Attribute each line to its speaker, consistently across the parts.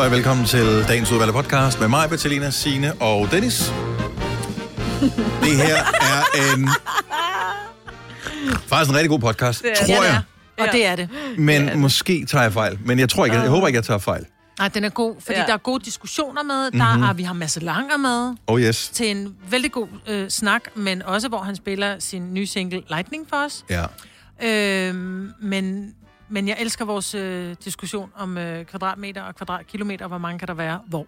Speaker 1: halløj, velkommen til dagens udvalgte podcast med mig, Bettelina, Signe og Dennis. Det her er en... Faktisk en rigtig god podcast,
Speaker 2: Det er
Speaker 1: tror
Speaker 2: det.
Speaker 1: jeg.
Speaker 3: Og det er det.
Speaker 1: Men det det. måske tager jeg fejl. Men jeg tror ikke, jeg, jeg håber ikke, jeg tager fejl.
Speaker 3: Nej, den er god, fordi
Speaker 2: Ja.
Speaker 3: der er gode diskussioner med. Der
Speaker 1: Mhm.
Speaker 3: er, vi har Masse Langer med
Speaker 1: Oh yes.
Speaker 3: til en vældig god øh, snak, men også hvor han spiller sin nye single Lightning for os.
Speaker 1: Ja.
Speaker 3: Øhm, men, men jeg elsker vores øh, diskussion om øh, kvadratmeter og kvadratkilometer, hvor mange kan der være, hvor.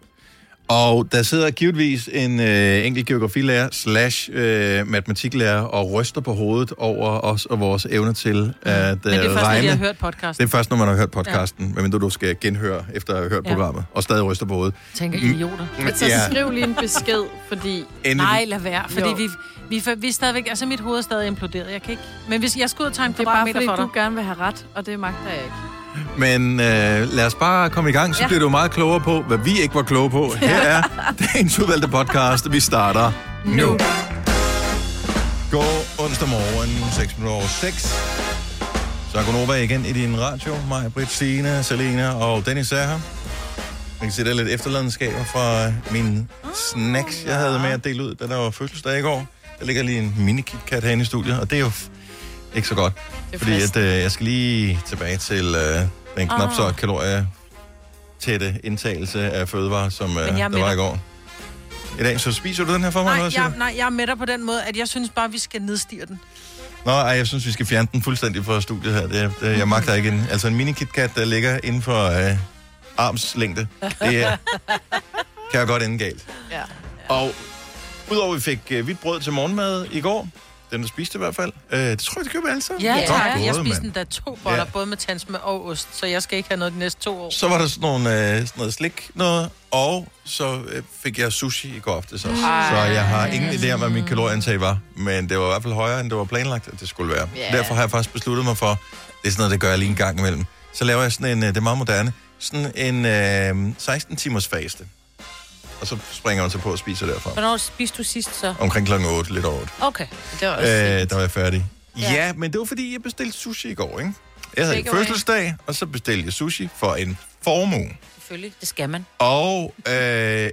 Speaker 1: Og der sidder givetvis en øh, enkelt geografilærer slash øh, matematiklærer og ryster på hovedet over os og vores evne til at øh,
Speaker 3: Men det er først, når
Speaker 1: regne.
Speaker 3: de har hørt podcast.
Speaker 1: Det er først, når man har hørt podcasten, ja. medmindre du skal genhøre efter at have hørt
Speaker 3: Ja.
Speaker 1: programmet, og stadig ryster på hovedet.
Speaker 3: Tænker idioter.
Speaker 2: Så
Speaker 1: Ja.
Speaker 2: skriv lige en besked, fordi...
Speaker 1: Endelig.
Speaker 3: Nej, lad være, fordi
Speaker 2: Jo.
Speaker 3: vi, vi, vi er stadigvæk, altså mit hoved er stadig imploderet. Jeg kan ikke, men hvis jeg skulle ud og tage en
Speaker 2: Det er bare fordi,
Speaker 3: for dig,
Speaker 2: du gerne vil have ret, og det magter jeg ikke.
Speaker 1: Men øh, lad os bare komme i gang, så ja. Bliver du meget klogere på, hvad vi ikke var kloge på. Her er dagens udvalgte podcast. Vi starter nu. God onsdag morgen, 6 minutter over 6. Så er Gunova igen i din radio. Mig, Britt, Signe, Selena og Dennis er her. Jeg kan se, der er lidt efterladenskaber fra min snacks, jeg havde med at dele ud, da der var fødselsdag i går. Der ligger lige en mini KitKat herinde i studiet, og det er jo ikke så godt. Fordi at, øh, jeg skal lige tilbage til øh, den knap
Speaker 3: Ah.
Speaker 1: så kalorie tætte indtagelse af fødevarer, som øh,
Speaker 3: er
Speaker 1: der var i går. I dag, så spiser du den her for mig?
Speaker 3: nej,
Speaker 1: siger
Speaker 3: jeg, nej, jeg er med dig på den måde, at jeg synes bare, vi skal nedstige den.
Speaker 1: Nå, ej, jeg synes, vi skal fjerne den fuldstændig fra studiet her. Det, det, jeg magter ikke en, altså en mini KitKat, der ligger inden for øh, armslængde. Det er, kan jeg godt ende galt.
Speaker 2: Ja.
Speaker 1: Og udover vi fik øh, hvidt brød til morgenmad i går, den der spiste i hvert fald, øh, det tror jeg, det køber alle sammen.
Speaker 3: Ja,
Speaker 1: Godt
Speaker 3: tak.
Speaker 1: gået,
Speaker 3: Jeg spiste
Speaker 1: mand.
Speaker 3: endda to boller,
Speaker 1: Ja.
Speaker 3: ja. både med tandsmør og ost, så jeg skal ikke have noget de næste to år.
Speaker 1: Så var der sådan, nogle, øh, sådan noget slik noget, og så øh, fik jeg sushi i går aftes også.
Speaker 2: Ej.
Speaker 1: Så jeg har ingen idé om, hvad min kalorieindtag var, men det var i hvert fald højere, end det var planlagt, at det skulle være.
Speaker 2: Ja.
Speaker 1: Derfor har jeg faktisk besluttet mig for, det er sådan noget, det gør jeg lige en gang imellem. Så laver jeg sådan en, øh, det er meget moderne, sådan en øh, 16 timers faste. Og så springer man så på og spiser derfra.
Speaker 4: Hvornår spiste du sidst så?
Speaker 1: Omkring klokken 8, lidt over 8.
Speaker 4: Okay.
Speaker 2: Det var også
Speaker 1: Øh,
Speaker 2: øh,
Speaker 1: der var jeg færdig. Ja.
Speaker 4: Ja.
Speaker 1: men det var fordi, jeg bestilte sushi i går, ikke? Jeg havde en
Speaker 2: Take away.
Speaker 1: fødselsdag, og så bestilte jeg sushi for en formue.
Speaker 4: Selvfølgelig. Det skal man.
Speaker 1: Og øh,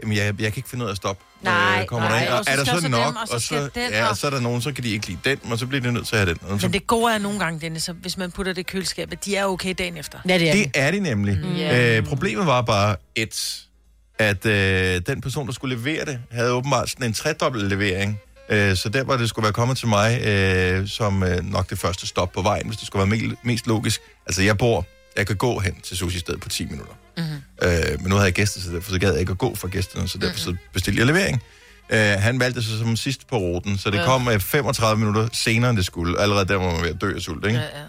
Speaker 1: men jeg, jeg kan ikke finde ud af at stoppe. når
Speaker 4: Nej,
Speaker 1: jeg kommer
Speaker 3: nej.
Speaker 1: derind.
Speaker 3: Og
Speaker 1: Og
Speaker 3: så
Speaker 1: er der så
Speaker 3: så
Speaker 1: nok,
Speaker 3: dem, og så
Speaker 1: og, så,
Speaker 3: den,
Speaker 1: ja,
Speaker 3: og-
Speaker 1: og så er der nogen, så kan de ikke lide den, og så bliver de nødt til at have den. Og så,
Speaker 3: Men det gode er nogle gange, Dennis, at hvis man putter det i køleskabet, de er okay dagen efter.
Speaker 4: Ja, det er
Speaker 1: det er de nemlig.
Speaker 3: Mm.
Speaker 1: Øh, problemet var bare et, at øh, den person, der skulle levere det, havde åbenbart sådan en tredobbelt levering. Øh, så der, hvor det skulle være kommet til mig, øh, som øh, nok det første stop på vejen, hvis det skulle være me- mest logisk. Altså, jeg bor, jeg kan gå hen til sushi-stedet på 10 minutter. Mm-hmm. Øh, men nu havde jeg gæster, så derfor så gad jeg ikke at gå for gæsterne, så derfor så bestilte jeg levering. Øh, han valgte sig som sidst på ruten, så det
Speaker 2: Ja.
Speaker 1: kom øh, 35 minutter senere, end det skulle. Allerede der var man ved at dø af sult, ikke?
Speaker 3: Ja, ja.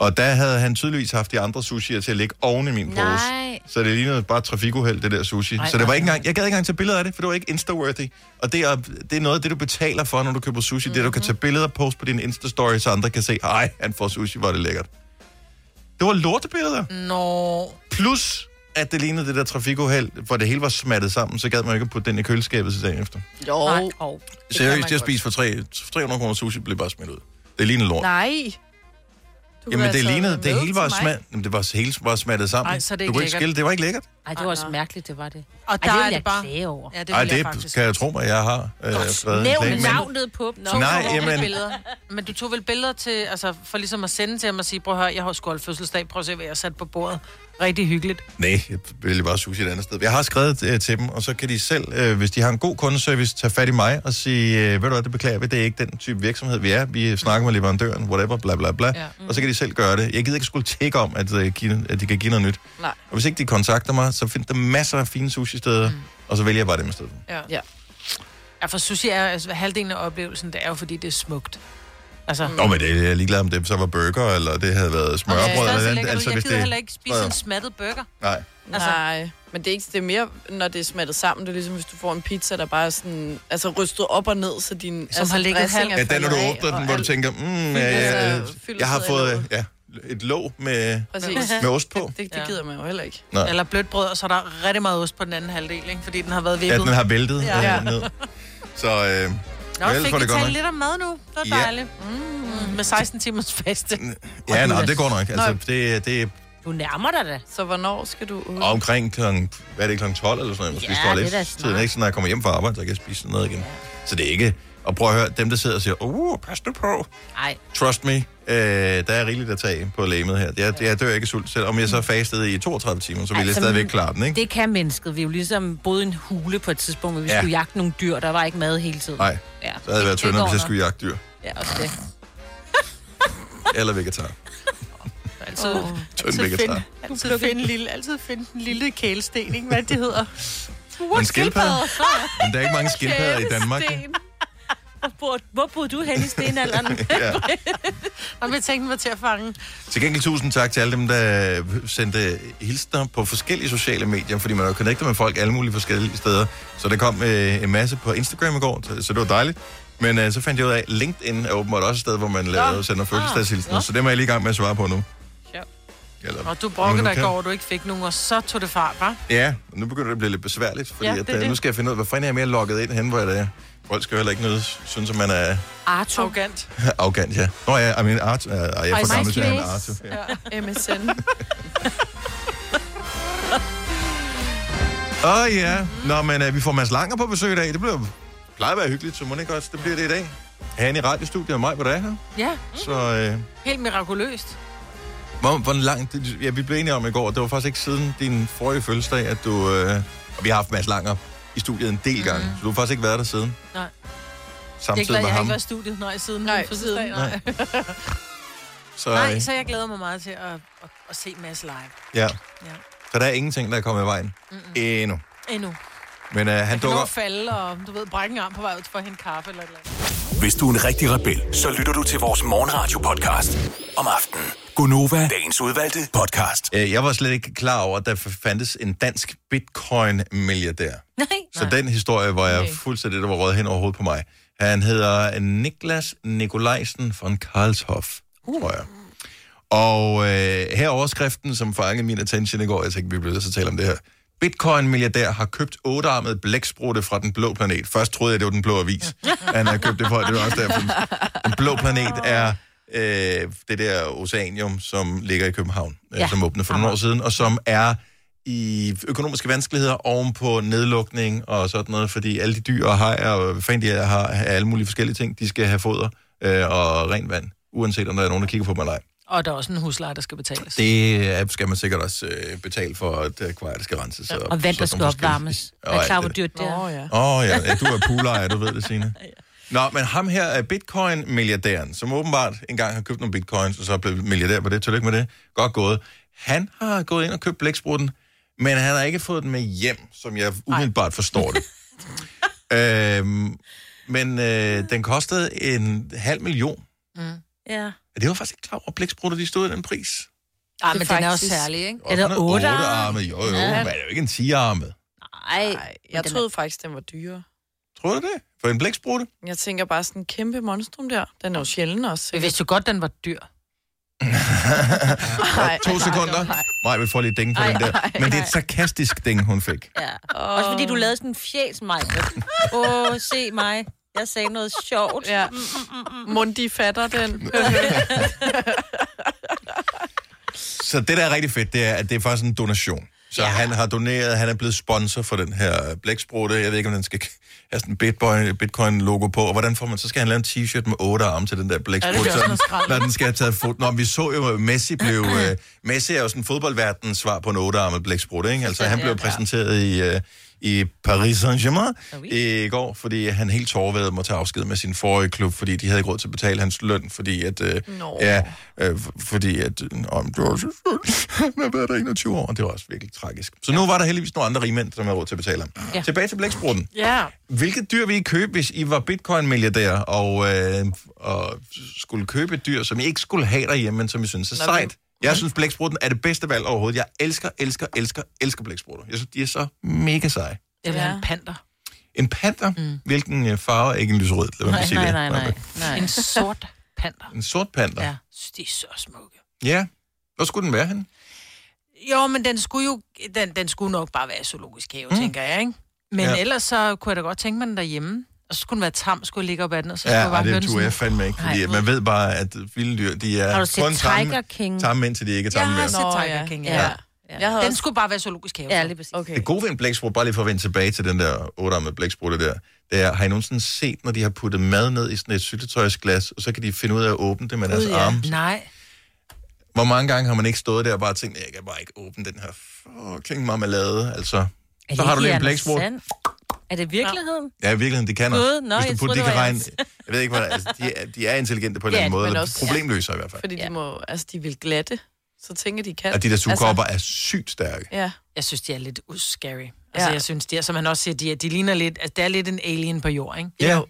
Speaker 1: Og der havde han tydeligvis haft de andre sushier til at ligge oven i min pose.
Speaker 4: Nej.
Speaker 1: Så det lignede bare trafikuheld, det der sushi.
Speaker 3: Ej,
Speaker 1: Ej, så det var
Speaker 3: nej,
Speaker 1: ikke engang, jeg gad ikke engang tage billeder af det, for det var ikke Insta-worthy. Og det er, det er noget af det, du betaler for, når du køber sushi. Mm-hmm. Det er, du kan tage billeder og poste på din Insta-story, så andre kan se, ej, han får sushi, hvor er det lækkert. Det var lortebilleder.
Speaker 3: Nå,
Speaker 1: Plus, at det lignede det der trafikuheld, hvor det hele var smattet sammen, så gad man ikke at putte den i køleskabet til dagen efter.
Speaker 2: Jo.
Speaker 3: nej. Oh.
Speaker 1: Seriøst, jeg spiste for tre- 300 kroner sushi, blev bare smidt ud. Det lignede lort.
Speaker 2: Nej. Du
Speaker 1: Jamen, det
Speaker 2: have
Speaker 1: lignede, det hele var, smat, Jamen, det var hele var smattet sammen.
Speaker 3: Ej, så er det
Speaker 1: du
Speaker 3: ikke
Speaker 1: kunne ikke skille, det var ikke lækkert.
Speaker 4: Ej, det var
Speaker 2: Ej,
Speaker 4: også
Speaker 2: nej.
Speaker 4: mærkeligt, det var det.
Speaker 3: Og
Speaker 4: Ej,
Speaker 3: der
Speaker 4: det
Speaker 3: er det
Speaker 4: jeg
Speaker 3: bare...
Speaker 4: klage over.
Speaker 3: Ja, det
Speaker 1: Ej,
Speaker 3: jeg
Speaker 1: det
Speaker 3: faktisk
Speaker 1: kan jeg tro mig, jeg har øh, skrevet en
Speaker 4: Nævn
Speaker 1: klage, men-
Speaker 4: navnet på dem.
Speaker 3: To
Speaker 1: Nej, jamen-
Speaker 3: billeder. Men du tog vel billeder til, altså for ligesom at sende til ham og sige, prøv at høre, jeg har holdt fødselsdag, prøv at se, hvad jeg har sat på bordet. Rigtig hyggeligt.
Speaker 1: Nej, jeg vil bare sushi et andet sted. Jeg har skrevet øh, til dem, og så kan de selv, øh, hvis de har en god kundeservice, tage fat i mig og sige, øh, ved du hvad, det beklager vi, det er ikke den type virksomhed, vi er. Vi snakker med leverandøren, whatever, bla bla bla.
Speaker 3: Ja.
Speaker 1: Og så kan de selv gøre det. Jeg gider ikke skulle tjekke om, at, øh, at de kan give noget nyt.
Speaker 2: Nej.
Speaker 1: Og hvis ikke de kontakter mig, så find der masser af fine sushi-steder, mm. og så vælger jeg bare dem i stedet.
Speaker 3: Ja.
Speaker 2: Ja.
Speaker 3: ja, for sushi er, altså, halvdelen af oplevelsen, det er jo, fordi det er smukt. Altså,
Speaker 1: Nå, men det er jeg er ligeglad om det så var burger, eller det havde været smørbrød,
Speaker 3: Okay,
Speaker 1: eller andet. Altså,
Speaker 3: du, jeg gider
Speaker 1: det...
Speaker 3: heller ikke spise en smattet burger.
Speaker 1: Nej.
Speaker 3: Altså,
Speaker 2: Nej, men det er, ikke, det er mere, når det er smattet sammen. Det er ligesom, hvis du får en pizza, der bare er sådan, altså rystet op og ned, så din
Speaker 3: Som
Speaker 2: altså,
Speaker 3: har ligget
Speaker 2: er
Speaker 1: Ja, den, når du åbner den, hvor du tænker, mm, ja, ja, jeg har fået ja, et låg med,
Speaker 2: Præcis.
Speaker 1: med ost på.
Speaker 2: Det, det
Speaker 3: Ja.
Speaker 2: gider man jo heller ikke.
Speaker 1: Nå.
Speaker 3: Eller blødt brød, og så er der rigtig meget ost på den anden halvdel, ikke? fordi den har været
Speaker 1: Ja,
Speaker 3: vippet.
Speaker 1: den har væltet
Speaker 3: Ja.
Speaker 1: ja. ned. Så øh,
Speaker 3: Nå,
Speaker 1: ellers
Speaker 3: fik vi talt lidt om mad nu. Det var
Speaker 1: Ja.
Speaker 3: dejligt. Mm, med 16 timers faste.
Speaker 1: ja, nå, det går nok. Altså, det, det,
Speaker 4: Du nærmer dig da.
Speaker 2: Så hvornår skal du ud?
Speaker 1: Og omkring klokken, hvad er det, klokken 12 eller sådan noget? Måske
Speaker 4: Ja, det er
Speaker 1: lidt
Speaker 4: da
Speaker 1: tiden,
Speaker 4: smart.
Speaker 1: ikke? Så når jeg kommer hjem fra arbejde, så kan jeg spise noget igen. Så det er ikke... Og prøv at høre, dem der sidder og siger, uh, pas nu på.
Speaker 4: Nej,
Speaker 1: Trust me, øh, der er rigeligt at tage på lægemet her. Jeg, jeg dør ikke af sult, selvom jeg så fastede i 32 timer, så ville jeg
Speaker 4: Altså,
Speaker 1: stadigvæk klare den, ikke?
Speaker 4: det kan mennesket. Vi er jo ligesom boet i en hule på et tidspunkt, hvor vi
Speaker 1: Ja.
Speaker 4: skulle jagte nogle dyr. Der var ikke mad hele tiden.
Speaker 1: Nej,
Speaker 4: Ja.
Speaker 1: så havde jeg været tyndere, hvis jeg skulle jagte dyr.
Speaker 4: Ja, også det.
Speaker 1: Eller vegetar.
Speaker 3: Altid,
Speaker 2: Åh.
Speaker 1: Tynd
Speaker 3: altid, finde, altid, finde en lille, altid finde en lille kælesten, ikke? Hvad det hedder.
Speaker 1: Men skildpadder? Men der er ikke mange skildpadder i Danmark.
Speaker 4: Hvor, boede- du hen i stenalderen?
Speaker 1: Ja.
Speaker 3: Og jeg tænkte, var til at fange.
Speaker 1: Til gengæld tusind tak til alle dem, der sendte hilsner på forskellige sociale medier, fordi man er jo connectet med folk alle mulige forskellige steder. Så der kom øh, en masse på Instagram i går, så, så det var dejligt. Men øh, så fandt jeg ud af, at LinkedIn er åbenbart også et sted, hvor man laver, sender fødselsdagshilsner.
Speaker 4: Nå.
Speaker 1: Så det må jeg lige i gang med at svare på nu.
Speaker 4: Ja.
Speaker 1: Eller,
Speaker 3: Og du brokkede dig i går, hvor du ikke fik nogen, og så tog det fart, hva'?
Speaker 1: Ja, nu begynder det at blive lidt besværligt, fordi
Speaker 3: Ja,
Speaker 1: ja,
Speaker 3: det
Speaker 1: at,
Speaker 3: er
Speaker 1: øh,
Speaker 3: det.
Speaker 1: nu skal jeg finde ud af, hvad fanden er jeg mere logget ind hen, hvor jeg er. Folk skal jo heller ikke noget, synes, at man er
Speaker 4: Arto.
Speaker 3: Arrogant.
Speaker 1: arrogant, ja. Nå ja, I mean, Art, uh, jeg er for gammel til at. Arto. Ja.
Speaker 2: MSN.
Speaker 1: Åh oh, ja. Nå, men uh, vi får Mads Langer på besøg i dag. Det bliver, plejer at være hyggeligt, så må det ikke også, det bliver det i dag. Han i radiostudiet og mig, hvor det er her.
Speaker 3: Ja,
Speaker 1: Så uh,
Speaker 3: helt mirakuløst.
Speaker 1: hvor, hvor langt... det- Ja, vi blev enige om i går, det var faktisk ikke siden din forrige fødselsdag, at du... Uh, og vi har haft Mads Langer i studiet en del gange, så du har faktisk ikke været der siden.
Speaker 3: Nej. Det er
Speaker 1: Samtidig
Speaker 3: glad,
Speaker 1: med
Speaker 3: jeg har
Speaker 1: ham.
Speaker 3: ikke været i studiet, nej, siden
Speaker 2: Nej,
Speaker 3: fødselsdag,
Speaker 2: siden.
Speaker 3: nej.
Speaker 1: Så,
Speaker 3: Nej,
Speaker 1: øh,
Speaker 3: så jeg glæder mig meget til at, at, at se Mads live.
Speaker 1: ja.
Speaker 3: Ja.
Speaker 1: Så der er ingenting, der er kommet i vejen. Mm-mm. Endnu.
Speaker 3: Endnu.
Speaker 1: Men uh, han
Speaker 3: Han
Speaker 1: dukker...
Speaker 3: at falde, og du ved, brække en arm på vej ud for at hente kaffe eller et eller andet.
Speaker 5: Hvis du er en rigtig rebel, så lytter du til vores morgenradio-podcast om aftenen. Gunova, dagens udvalgte podcast.
Speaker 1: Øh, Jeg var slet ikke klar over, at der fandtes en dansk bitcoin-milliardær.
Speaker 4: Nej.
Speaker 1: Så den historie var jeg fuldstændig, der var røget hen over hovedet på mig. Han hedder Niklas Nikolajsen von Karlshof, tror jeg. Og øh, her er overskriften, som fangede min attention i går. Jeg tænkte, vi bliver nødt til at tale om det her. Bitcoin-milliardær har købt ottearmet blæksprutte fra den blå planet. Først troede jeg, det var den blå avis. Han har købt det for, det var også derfor. Den blå planet er øh, det der oceanium, som ligger i København, ja.
Speaker 4: Ja.
Speaker 1: som åbnede for nogle år siden, og som er i økonomiske vanskeligheder oven på nedlukning og sådan noget, fordi alle de dyr og hajer og hvad fanden de er, har har alle mulige forskellige ting, de skal have foder øh, og rent vand, uanset om der er nogen, der kigger på mig eller ej.
Speaker 3: Og der er også en husleje, der skal betales.
Speaker 1: Det øh, skal man sikkert også øh, betale for, at akvariet skal renses. Og,
Speaker 4: Og vand, der skal opvarmes.
Speaker 1: Og
Speaker 4: Er klar,
Speaker 1: det
Speaker 4: hvor dyrt det
Speaker 2: Åh,
Speaker 4: er?
Speaker 2: ja.
Speaker 1: Åh oh, ja. ja, du er poolejer, du ved det, Signe. Nå, men ham her er bitcoin-milliardæren, som åbenbart engang har købt nogle bitcoins, og så er blevet milliardær på det. Tillykke med det. Godt gået. Han har gået ind og købt blæksprutten, men han har ikke fået den med hjem, som jeg umiddelbart forstår det. øhm, men øh, den kostede en halv million.
Speaker 4: Ja.
Speaker 1: Det var faktisk ikke klar over, at blæksprutter de stod i den pris.
Speaker 3: Ah,
Speaker 2: Det
Speaker 3: men
Speaker 2: er
Speaker 3: den er også særlig, ikke?
Speaker 4: Er der otte arme?
Speaker 1: arme? Jo, jo,
Speaker 4: Ja.
Speaker 1: men det er jo ikke en 10 arme.
Speaker 4: Nej.
Speaker 2: Nej, jeg troede faktisk, den var dyre.
Speaker 1: Tror du det? For en blæksprutte?
Speaker 2: Jeg tænker bare sådan en kæmpe monstrum der. Den er jo sjælden også.
Speaker 3: Vi vidste jo godt, den var dyr.
Speaker 2: Nej,
Speaker 1: To sekunder.
Speaker 2: Nej.
Speaker 1: Vi får lige ding på
Speaker 2: Ej,
Speaker 1: den der. Men det er et sarkastisk ding, hun fik.
Speaker 4: Ja. Også fordi du lavede sådan en fjæs, mig. Åh, se mig. Jeg sagde noget sjovt.
Speaker 2: Ja. Mundi fatter den.
Speaker 1: Så det, der er rigtig fedt, det er, at det er faktisk en donation. Så ja. han har doneret, han er blevet sponsor for den her blæksprutte. Jeg ved ikke, om den skal have sådan en Bitcoin, Bitcoin-logo på. Og hvordan får man, så skal han lave en t-shirt med otte arme til den der blæksprutte, ja, når den skal have taget foto. Nå, vi så jo, at Messi blev... uh, Messi er jo sådan fodboldverdens svar på en ottearmet blæksprutte, ikke? Altså, han blev præsenteret i... Uh, i Paris Saint-Germain i går, fordi han helt tårværet må tage afsked med sin forrige klub, fordi de havde ikke råd til at betale hans løn, fordi at, øh, ja, øh, fordi at, øh, det var så han har været der 21 år, og det var også virkelig tragisk. Så nu var der heldigvis nogle andre rigmænd, som havde råd til at betale ham. Ja.
Speaker 4: Ja.
Speaker 1: Tilbage til blæksprutten.
Speaker 3: Ja.
Speaker 1: Hvilket dyr ville I købe, hvis I var bitcoin-milliardær og, øh, og skulle købe et dyr, som I ikke skulle have derhjemme, men som I synes er
Speaker 2: Nå,
Speaker 1: sejt? Jeg synes, blæksprutten er det bedste valg overhovedet. Jeg elsker, elsker, elsker, elsker blæksprutter. Jeg synes, de er så mega seje.
Speaker 3: Eller
Speaker 2: Ja.
Speaker 3: en panter.
Speaker 1: En panter? Mm. Hvilken øh, farve er ikke en lyserød? Lad
Speaker 4: Nej,
Speaker 1: sige
Speaker 4: nej,
Speaker 1: det.
Speaker 4: nej, nej. nej.
Speaker 3: En sort panter.
Speaker 1: En sort panter?
Speaker 3: Ja, de er så smukke.
Speaker 1: ja. Hvor skulle den være henne?
Speaker 3: Jo, men den skulle jo den, den skulle nok bare være i zoologisk have, mm. tænker jeg, ikke? Men
Speaker 1: ja.
Speaker 3: ellers så kunne jeg da godt tænke mig den derhjemme. Og så skulle den være tam, skulle ligge op ad den, og så skulle
Speaker 1: Ja,
Speaker 3: jeg bare
Speaker 1: det turde jeg fandme ikke, fordi
Speaker 4: Nej.
Speaker 1: man ved bare, at vilde dyr, de er
Speaker 4: Har du set
Speaker 1: kun
Speaker 4: Tiger
Speaker 1: tamme,
Speaker 4: King?
Speaker 1: tamme indtil de ikke er
Speaker 3: Jeg
Speaker 1: tamme
Speaker 3: har
Speaker 1: mere.
Speaker 3: set Tiger
Speaker 2: ja.
Speaker 3: King,
Speaker 4: Ja.
Speaker 3: ja.
Speaker 4: ja.
Speaker 2: Jeg havde
Speaker 3: Den
Speaker 2: også,
Speaker 3: skulle bare være zoologisk have.
Speaker 4: Ja,
Speaker 3: så.
Speaker 4: lige præcis.
Speaker 2: okay.
Speaker 1: Det gode ved en blæksprut, bare lige for at vende tilbage til den der ottearmede blæksprutte der, det er, har I nogensinde set, når de har puttet mad ned i sådan et syltetøjsglas, og så kan de finde ud af at åbne det med deres
Speaker 2: ja.
Speaker 1: arme?
Speaker 3: Nej.
Speaker 1: Hvor mange gange har man ikke stået der og bare tænkt, jeg kan bare ikke åbne den her fucking marmelade, altså.
Speaker 4: Er
Speaker 1: Så har du lige en blæksprut.
Speaker 4: Er det virkeligheden?
Speaker 1: Ja, i virkeligheden, det kan
Speaker 4: Gud,
Speaker 1: også.
Speaker 4: nå,
Speaker 1: Hvis
Speaker 4: jeg
Speaker 1: du putter, de
Speaker 4: det
Speaker 1: kan regne, jeg ved ikke, hvad altså, de, er, de er intelligente på en
Speaker 4: Ja,
Speaker 1: eller anden måde, eller
Speaker 2: også-
Speaker 1: problemløser i hvert fald.
Speaker 2: Fordi
Speaker 4: Ja.
Speaker 2: de må, altså de vil glatte, så tænker de kan.
Speaker 1: Og de der sugekopper er sygt stærke.
Speaker 2: Ja,
Speaker 3: Jeg synes, de er lidt scary. Altså,
Speaker 2: Ja.
Speaker 3: jeg synes, de er, som han også siger, de, er, de ligner lidt, altså, det er lidt en alien på jord, ikke?
Speaker 1: Ja,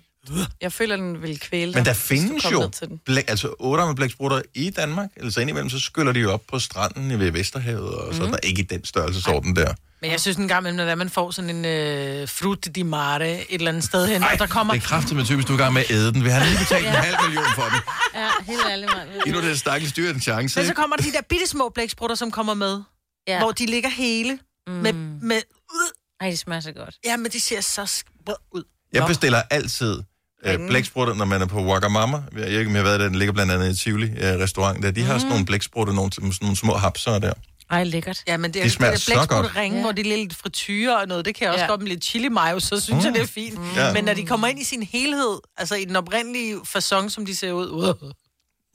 Speaker 2: jeg føler, den vil kvæle dig,
Speaker 1: men der findes jo blæk, altså ottearmede blæksprutter i Danmark, eller så indimellem, så skyller de jo op på stranden ved Vesterhavet, og så er der ikke i den størrelsesorden der.
Speaker 3: Men jeg synes en gang imellem, er, man får sådan en øh, fruit di mare et eller andet sted hen, og der kommer...
Speaker 1: Det er kraftigt med typisk, du er i gang med at æde den. Vi har lige betalt en halv million for den.
Speaker 4: Ja, helt ærligt, mand.
Speaker 1: Giv nu det stakkels dyr en chance.
Speaker 3: Men så
Speaker 1: ikke?
Speaker 3: kommer der de der bitte små blæksprutter, som kommer med,
Speaker 4: Ja.
Speaker 3: ja. hvor de ligger hele, mm. med, med, øh,
Speaker 4: Ej, det smager så godt.
Speaker 3: ja, men de ser så sk- ud.
Speaker 1: Jeg bestiller altid øh, blæksprutter, når man er på Wagamama. Jeg ved ikke, om jeg har været der. Den ligger blandt andet i Tivoli øh, restaurant. Der. De har sådan nogle blæksprutter, nogle, sådan nogle små hapser der.
Speaker 4: Ej, lækkert.
Speaker 3: Ja, men det,
Speaker 1: De
Speaker 3: er
Speaker 1: smager
Speaker 3: det
Speaker 1: så
Speaker 3: der
Speaker 1: godt.
Speaker 3: blæksprutte-ringe,
Speaker 4: Ja.
Speaker 3: hvor de er lidt frityre og noget, det kan jeg også
Speaker 2: Ja.
Speaker 3: godt med lidt chili mayo, så synes mm. jeg, det er fint. Mm.
Speaker 1: Ja.
Speaker 3: Men når de kommer ind i sin helhed, altså i den oprindelige fasong, som de ser ud, uh,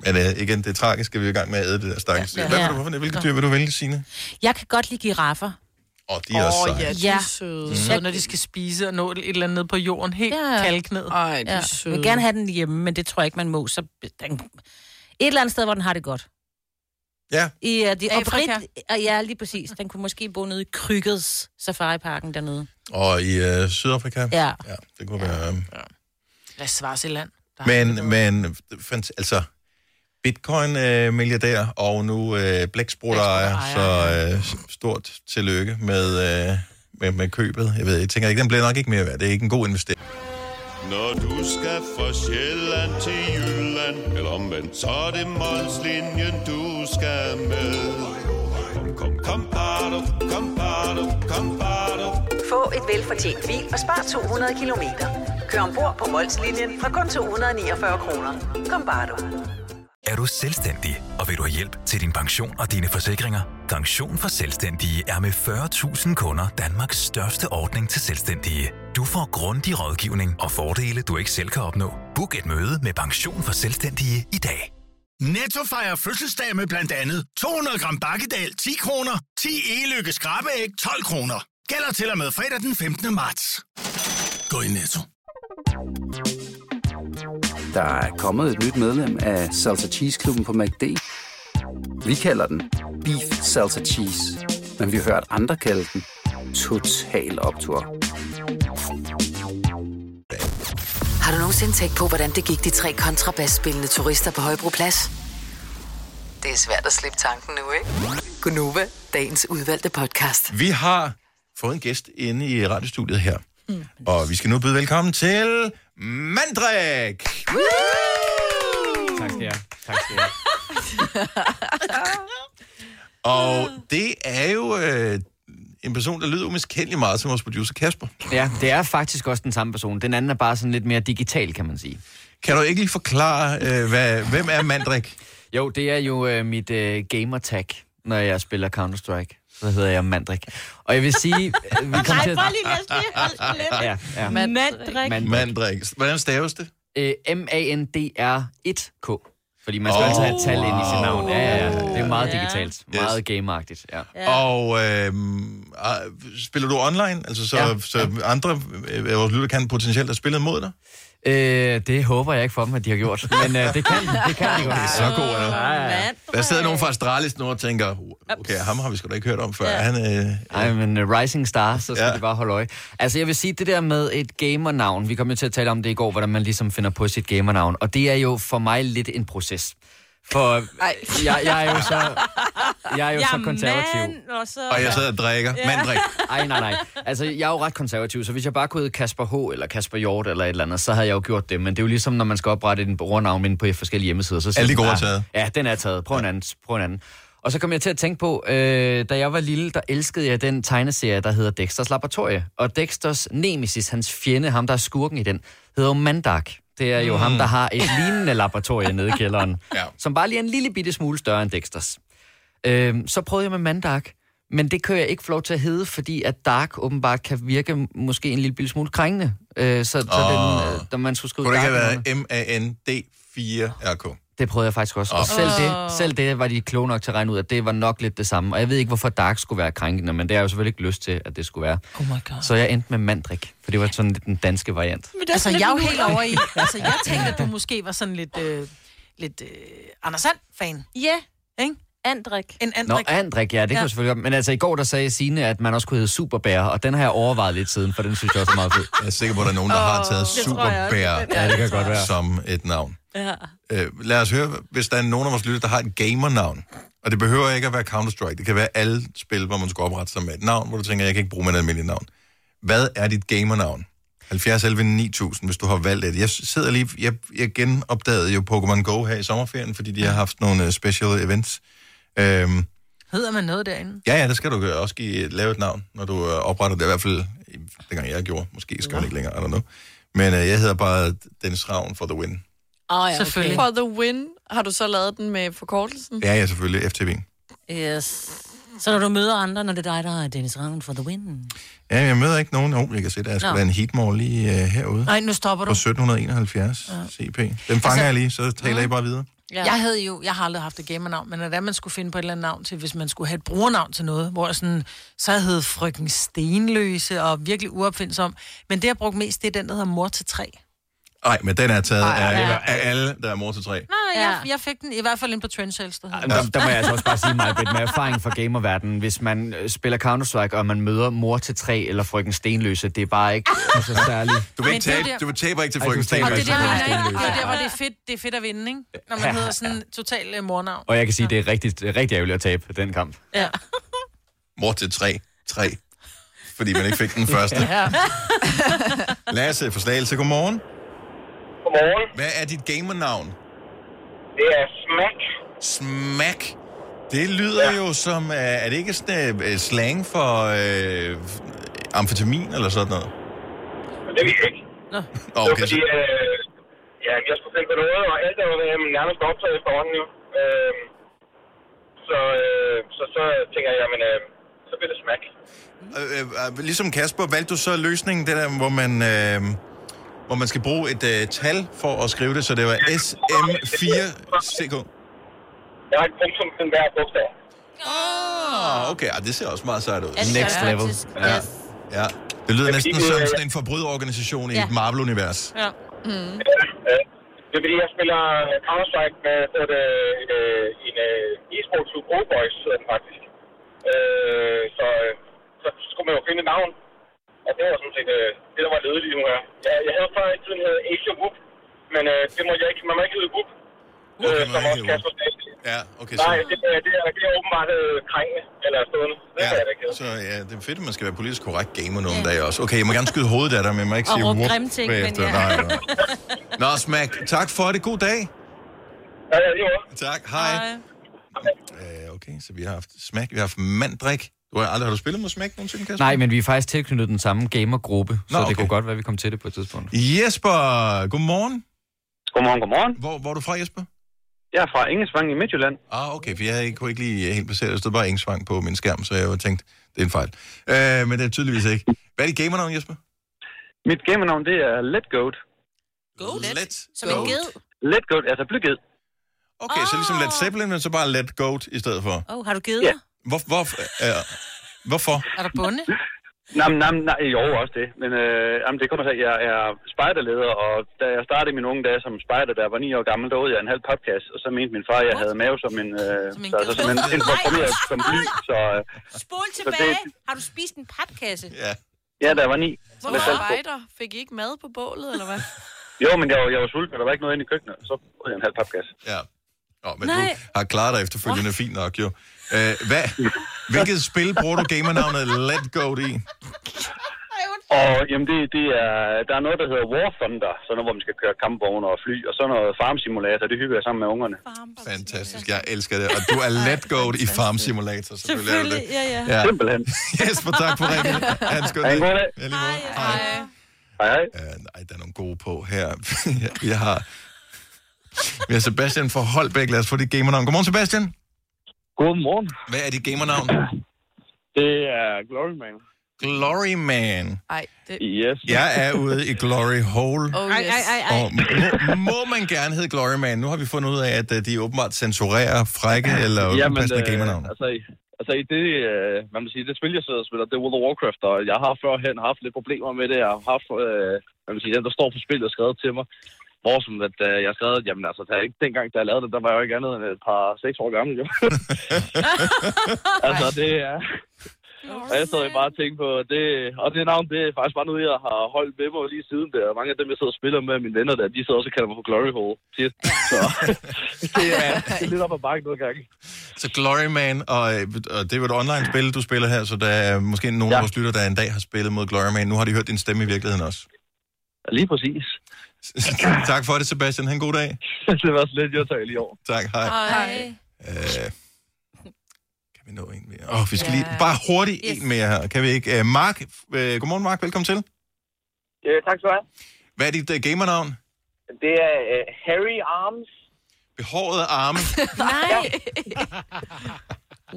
Speaker 1: Men øh, igen, det er tragisk, at vi er i gang med at æde det der stakkels dyr.
Speaker 4: Ja.
Speaker 1: Hvad vil
Speaker 4: Ja.
Speaker 1: du, hvilke dyr vil du vælge, Signe?
Speaker 4: Jeg kan godt lide giraffer.
Speaker 1: Åh, de er også
Speaker 2: Åh,
Speaker 1: seje.
Speaker 2: ja, de
Speaker 4: Ja.
Speaker 2: er søde.
Speaker 3: de så når de skal spise og nå et eller andet ned på jorden, helt
Speaker 4: Ja.
Speaker 3: ja. kalkned.
Speaker 2: Ej, de
Speaker 4: Ja.
Speaker 2: er
Speaker 4: Jeg
Speaker 2: søde.
Speaker 4: vil gerne have den hjemme, men det tror jeg ikke, man må. Så den... Et eller andet sted, hvor den har det godt.
Speaker 1: Ja,
Speaker 4: I, uh, de,
Speaker 3: Afrika?
Speaker 4: oprit... Ja, lige præcis. Den kunne måske bo nede i Krykkets safariparken dernede.
Speaker 1: og i øh, Sydafrika.
Speaker 4: Ja.
Speaker 1: Ja, det kunne være... Øh,
Speaker 3: Lad os Swaziland. Der
Speaker 1: Men, men fant, altså, bitcoin-milliardær og nu øh, blækspruttejer, så øh, stort tillykke med, øh, med, med købet. Jeg ved, jeg tænker ikke, den bliver nok ikke mere værd. Det er ikke en god investering.
Speaker 6: Når du skal fra Sjælland til Jylland Eller omvendt, så er det Molslinjen, du skal med Kom, kom, kom, bado, kom, bado, kom, bado.
Speaker 7: Få et velfortjent bil og spar 200 kilometer. Kør ombord på Molslinjen fra kun 249 kroner. Kom bare du.
Speaker 5: Er du selvstændig, og vil du have hjælp til din pension og dine forsikringer? Pension for Selvstændige er med 40.000 kunder Danmarks største ordning til selvstændige. Du får grundig rådgivning og fordele, du ikke selv kan opnå. Book et møde med Pension for Selvstændige i dag.
Speaker 8: Netto fejrer fødselsdag med blandt andet 200 gram bakkedal 10 kroner, 10 e-lykke skrabeæg 12 kroner. Gælder til og med fredag den 15. marts. Gå i Netto.
Speaker 9: Der er kommet et nyt medlem af Salsa Cheese Klubben på MACD. Vi kalder den Beef Salsa Cheese, men vi har hørt andre kalde den Total Optor.
Speaker 7: Har du nogensinde tænkt på, hvordan det gik de tre kontrabasspillende turister på Højbroplads? Det er svært at slippe tanken nu, ikke? Gunova, dagens udvalgte podcast.
Speaker 1: Vi har fået en gæst inde i radiostudiet her. Mm. Og vi skal nu byde velkommen til Mandrik!
Speaker 10: Tak skal jeg. Tak skal jeg.
Speaker 1: Og det er jo øh, en person, der lyder umiskendelig meget som vores producer Kasper.
Speaker 10: Ja, det er faktisk også den samme person. Den anden er bare sådan lidt mere digital, kan man sige.
Speaker 1: Kan du ikke lige forklare, øh, hvad, hvem er Mandrik?
Speaker 10: Jo, det er jo øh, mit øh, gamertag, når jeg spiller Counter-Strike. Så hedder jeg Mandrik. Og jeg vil sige... Vi kommer til at...
Speaker 4: lige, lad os lige holde lidt.
Speaker 10: Ja, ja.
Speaker 4: Mandrik.
Speaker 10: Mandrik.
Speaker 1: Mandrik. Hvordan staves det?
Speaker 10: Øh, M-A-N-D-R-1-K. Fordi man skal oh, altid have et tal ind i sit
Speaker 1: wow.
Speaker 10: navn. Ja, ja, ja. Det er meget
Speaker 4: Ja.
Speaker 10: digitalt. Meget gameragtigt, ja.
Speaker 1: Ja. Og øh, spiller du online? Altså så, ja. Så andre øh, vores lytter kan potentielt have spillet mod dig?
Speaker 10: Øh, det håber jeg ikke for dem, at de har gjort. Men øh, det kan det kan de godt.
Speaker 1: Det er så god, er
Speaker 10: Ja.
Speaker 1: Der sidder nogen fra Astralis nu og tænker, okay, ham har vi sgu da ikke hørt om før. Ja. Han, øh,
Speaker 10: Ej, men uh, Rising Star, så skal
Speaker 1: ja.
Speaker 10: de bare holde øje. Altså, jeg vil sige, det der med et gamernavn, vi kom jo til at tale om det i går, hvordan man ligesom finder på sit gamernavn, og det er jo for mig lidt en proces. For jeg, jeg er jo så, jeg er jo så konservativ.
Speaker 4: Mand, og så...
Speaker 1: og jeg sidder og drikker. Ja. Mandrik.
Speaker 10: Ej, nej, nej. Altså, jeg er jo ret konservativ, så hvis jeg bare kunne hedde Kasper H. eller Kasper Hjort eller et eller andet, så havde jeg jo gjort det. Men det er jo ligesom, når man skal oprette en brugernavn inde på forskellige hjemmesider. Så
Speaker 1: Alle de gode er
Speaker 10: "Ah,
Speaker 1: taget."
Speaker 10: Ja, den er taget. Prøv en anden. Prøv en anden. Og så kom jeg til at tænke på, øh, da jeg var lille, der elskede jeg den tegneserie, der hedder Dexters Laboratorie. Og Dexters nemesis, hans fjende, ham der er skurken i den, hedder jo Mandark. Det er jo mm. ham, der har et lignende laboratorie nede i kælderen,
Speaker 1: Ja.
Speaker 10: som bare lige er en lille bitte smule større end Dexters. Øh, så prøvede jeg med Mandark, men det kan jeg ikke få lov til at hedde, fordi at Dark åbenbart kan virke måske en lille bitte smule krængende. Øh, så, så
Speaker 1: Åh.
Speaker 10: den, øh, da man skulle skrive
Speaker 1: Kunne det ikke have været M-A-N-D-4-R-K?
Speaker 10: Det prøvede jeg faktisk også. Og selv det, selv det var de kloge nok til at regne ud, at det var nok lidt det samme. Og jeg ved ikke, hvorfor Dark skulle være krænkende, men det har jeg jo selvfølgelig ikke lyst til, at det skulle være.
Speaker 3: Oh my god.
Speaker 10: Så jeg endte med Mandrik, for det var sådan lidt den danske variant.
Speaker 3: Altså, jeg er jo helt over i... Altså, jeg tænkte, at du måske var sådan lidt... Øh, lidt øh, Anders Sand-fan.
Speaker 4: Ja,
Speaker 3: Ikke?
Speaker 4: Andrik.
Speaker 3: En
Speaker 10: Nå,
Speaker 3: Andrik.
Speaker 10: Andrik, ja, det ja. kan selvfølgelig godt. Men altså, i går der sagde Signe, at man også kunne hedde Superbær, og den har jeg overvejet lidt siden, for den synes jeg også er meget fed.
Speaker 1: Jeg er sikker på, at der er nogen, der har taget. Superbær
Speaker 10: Ja, det kan godt være.
Speaker 1: som et navn.
Speaker 4: Ja.
Speaker 1: Øh, lad os høre, hvis der er nogen af vores lytter, der har et gamernavn. Og det behøver ikke at være Counter-Strike. Det kan være alle spil, hvor man skal oprette sig med et navn, hvor du tænker, jeg kan ikke bruge mit almindelige navn. Hvad er dit gamernavn? 70 11 9000, hvis du har valgt det. Jeg sidder lige, jeg, jeg genopdagede jo Pokémon Go her i sommerferien, fordi de har haft nogle uh, special events. Øhm,
Speaker 3: Hedder man noget derinde?
Speaker 1: ja, ja, det skal du gøre. Også give, lave et navn, når du uh, opretter det. I hvert fald, dengang jeg gjorde. Måske skal man ikke længere, I don't know. Men uh, jeg hedder bare Dennis Ravn for The Win.
Speaker 4: Åh, ja,
Speaker 3: Selvfølgelig.
Speaker 2: For the win, har du så lavet den med forkortelsen?
Speaker 1: Ja, ja, selvfølgelig. FTV.
Speaker 4: Yes. Så når du møder andre, når det er dig, der er Dennis Ravn for the win.
Speaker 1: Ja, jeg møder ikke nogen. Oh, jeg kan se, der er sgu en heatmore lige uh, herude.
Speaker 3: Nej, nu stopper
Speaker 1: På
Speaker 3: du.
Speaker 1: 1771 CP. Den fanger jeg lige, så taler I bare videre.
Speaker 4: Ja.
Speaker 3: Jeg havde jo, jeg har aldrig haft et gamernavn, men at man skulle finde på et eller andet navn til, hvis man skulle have et brugernavn til noget, hvor jeg sådan, så jeg hed frygten Stenløse og virkelig uopfindsom. Men det, jeg brugte mest, det er den, der hedder mor til tre.
Speaker 1: Nej, men den er taget
Speaker 2: Ej,
Speaker 1: af,
Speaker 2: ja.
Speaker 1: af alle, der er mor til tre.
Speaker 3: Nej,
Speaker 4: Ja.
Speaker 3: jeg, jeg fik den i hvert fald ind på Trendsales, der hedder.
Speaker 10: Der, der må jeg altså også bare sige mig, med erfaring fra gamerverdenen, hvis man øh, spiller Counter-Strike, og man møder mor til tre eller frøken Stenløse, det er bare ikke altså, særligt.
Speaker 1: Du vil ikke
Speaker 3: det er
Speaker 1: tabe,
Speaker 3: der-
Speaker 1: du vil tabe ikke til frøken
Speaker 10: du taber
Speaker 3: Og
Speaker 1: Stenløs.
Speaker 3: det er der,
Speaker 10: Frøken
Speaker 3: det er
Speaker 10: Stenløse.
Speaker 3: der, hvor det er fedt, det er fedt at vinde, ikke? Når man hedder sådan total uh, mornavn.
Speaker 10: Og jeg kan sige, det er rigtig, det er rigtig ærgerligt at tabe den kamp.
Speaker 3: Ja.
Speaker 1: Mor til tre. Tre. Fordi man ikke fik den første.
Speaker 3: ja.
Speaker 1: Lasse for Slagelse, godmorgen.
Speaker 11: Godmorgen.
Speaker 1: Hvad er dit gamernavn?
Speaker 11: Det er Smack.
Speaker 1: Smack. Det lyder ja. jo som, øh, er det ikke sådan uh, slang for øh, amfetamin eller sådan noget?
Speaker 11: Men det ved jeg ikke.
Speaker 1: Nå,
Speaker 11: Det var
Speaker 1: okay,
Speaker 11: fordi,
Speaker 1: så,
Speaker 11: øh, ja, jeg skulle finde på noget, og alt er jo øh, nærmest optaget efterhånden jo. Øh, så, øh, så, så tænker jeg, jamen, øh, så bliver det Smack.
Speaker 1: øh, øh, ligesom Kasper, valgte du så løsningen, det der, hvor man, øh, hvor man skal bruge et øh, tal for at skrive det, så det var SM4CK?
Speaker 11: Jeg har et punktum til hver bogstav.
Speaker 1: Ah, okay, ah, det ser også meget sejt ud.
Speaker 4: Ja, det
Speaker 10: Next level.
Speaker 4: faktisk.
Speaker 1: Ja.
Speaker 4: Yes.
Speaker 1: Ja, det lyder næsten som
Speaker 11: øh,
Speaker 1: sådan en forbryderorganisation i
Speaker 4: Ja.
Speaker 1: et Marvel-univers.
Speaker 3: ja.
Speaker 11: Øh, det er fordi, jeg spiller Counter-Strike med et, øh, et, øh, en øh, e-sport klub Old Boys, faktisk. Øh, så, øh, så skulle man jo finde navn. Og det var sådan set øh, det, der var ledet lige nu her. Jeg, jeg havde før i tiden hedder Asia Whoop, men øh, det må jeg ikke, man må ikke hedde Whoop.
Speaker 1: Whoop
Speaker 11: Øh, som
Speaker 1: ikke
Speaker 11: også Kasper sagde.
Speaker 1: Ja, okay, så,
Speaker 11: Nej, det, er- det, er, det er åbenbart øh, krængende, eller stående. Det
Speaker 1: ja,
Speaker 11: ikke hedde.
Speaker 1: så ja, det er fedt, at man skal være politisk korrekt gamer nogle dage også. Okay, jeg må gerne skyde hovedet af dig, men jeg må ikke
Speaker 4: Og
Speaker 1: sige
Speaker 4: råbe
Speaker 1: whoop
Speaker 4: grimme ting, men
Speaker 1: bagefter.
Speaker 4: ja.
Speaker 1: Nej, nej. Nå, Smack, tak for det. God dag.
Speaker 11: Ja, ja, lige måde.
Speaker 1: Tak, hej. Øh, okay, så vi har haft Smack, vi har haft Mandrik. Du har aldrig har du spillet med Smack nogensinde, Kasper?
Speaker 10: Nej, men vi er faktisk tilknyttet den samme gamergruppe, så
Speaker 1: Nå,
Speaker 10: det
Speaker 1: okay.
Speaker 10: kunne godt være, at vi kom til det på et tidspunkt.
Speaker 1: Jesper, godmorgen.
Speaker 11: Godmorgen, godmorgen.
Speaker 1: Hvor, hvor er du fra, Jesper?
Speaker 11: Jeg er fra Ingesvang i Midtjylland.
Speaker 1: Ah, okay, for jeg kunne ikke lige helt placere det. Der stod bare Engsvang på min skærm, så jeg tænkt, det er en fejl. Øh, men det er tydeligvis ikke. Hvad er dit gamernavn, Jesper?
Speaker 11: Mit gamernavn, det er Let Goat.
Speaker 3: Goat.
Speaker 1: Let
Speaker 4: Som en ged.
Speaker 11: Let Goat, altså blyged.
Speaker 1: Okay, så ligesom Led Zeppelin, men så bare Let Goat i stedet for.
Speaker 4: Åh, oh, har du givet
Speaker 11: Ja.
Speaker 1: Hvor, hvor, øh, hvorfor?
Speaker 3: Er der bunde?
Speaker 11: Nej, nej, nej, jo, også det. Men øh, jamen, det kommer til, at jeg er spejderleder, og da jeg startede mine unge dage som spejder, da jeg var ni år gammel, der åd jeg en halv podcast, og så mente min far, at jeg havde mave som en... Øh,
Speaker 3: Som en
Speaker 11: så,
Speaker 3: ged.
Speaker 11: så simpelthen inkorporeret som bly, så øh,
Speaker 4: Spol
Speaker 11: det-
Speaker 4: tilbage. Har du spist en papkasse?
Speaker 1: Ja.
Speaker 11: ja, da jeg var ni.
Speaker 2: Hvor
Speaker 11: Med
Speaker 2: var
Speaker 11: salt på.
Speaker 2: spejder? Fik I ikke mad på bålet, eller hvad?
Speaker 11: Jo, men jeg var, jeg var sulten, og der var ikke noget inde i køkkenet, så åd jeg en halv papkasse.
Speaker 1: Ja. Åh, men
Speaker 4: Nej.
Speaker 1: du har klaret dig efterfølgende fint nok, jo. Øh, hvad, hvilket spil bruger du gamernavnet Let Goat i?
Speaker 12: Og jamen, det, det er, der er noget, der hedder War Thunder, sådan noget, hvor man skal køre kampvogne og fly, og så noget Farm Simulator, det hygger jeg sammen med ungerne.
Speaker 1: Fantastisk, jeg elsker det. Og du er let goat i Farm Simulator, selvfølgelig. du det.
Speaker 4: ja, ja.
Speaker 12: Simpelthen.
Speaker 1: Jesper, tak for ringen. Ha' en skøn
Speaker 12: dag.
Speaker 1: Ja, måde. Hej.
Speaker 12: Hej, hej.
Speaker 1: Uh, nej, der er nogle gode på her. Vi har, vi har Sebastian fra Holbæk. Lad os få dit gamernavn. Godmorgen, Sebastian.
Speaker 12: Godmorgen.
Speaker 1: Hvad er dit gamernavn?
Speaker 12: Det er Glory Man.
Speaker 1: Glory Man.
Speaker 2: Ej, det...
Speaker 12: Yes.
Speaker 1: Jeg er ude i Glory Hole.
Speaker 2: Oh, yes.
Speaker 4: Ej, ej, ej,
Speaker 1: Og må, må man gerne hedde Glory Man? Nu har vi fundet ud af, at øh, de åbenbart censurerer frække eller upassende gamernavn.
Speaker 12: altså, i- altså i det, øh, hvad man siger, det spil, jeg sidder og spiller, det er World of Warcraft, og jeg har førhen haft lidt problemer med det. Jeg har haft, øh, hvad man siger, den, der står på spillet, skrevet til mig, hvor som at, øh, jeg skrevet, jamen altså, der, ikke dengang, da jeg lavede det, der var jeg jo ikke andet end et par seks år gammel, jo. altså, det er... Og jeg sad jo bare og tænkte på, det, og det navn, det er faktisk bare noget, jeg har holdt med mig lige siden der. Mange af dem, jeg sidder og spiller med mine venner der, de sidder også og kalder mig for Glory Hole. Så det er, det er lidt op ad bakken nogle gange.
Speaker 1: Så Glory Man, og, øh, og det er jo et online-spil, du spiller her, så der er måske nogen ja. af vores lytter, der en dag har spillet mod Glory Man. Nu har de hørt din stemme i virkeligheden også.
Speaker 12: Lige præcis.
Speaker 1: tak for det, Sebastian. Ha' en god dag.
Speaker 12: det var så lidt, jeg tager lige over.
Speaker 1: Tak, hej.
Speaker 4: Hej.
Speaker 1: Øh, kan vi nå en mere? Åh, oh, vi skal lige... Bare hurtigt yes. en mere her. Kan vi ikke? Uh, Mark, uh, godmorgen Mark, velkommen til.
Speaker 13: Ja, tak skal du have.
Speaker 1: Hvad er dit uh, gamernavn?
Speaker 13: Det er uh, Harry Arms.
Speaker 1: Behårede arme.
Speaker 4: Nej.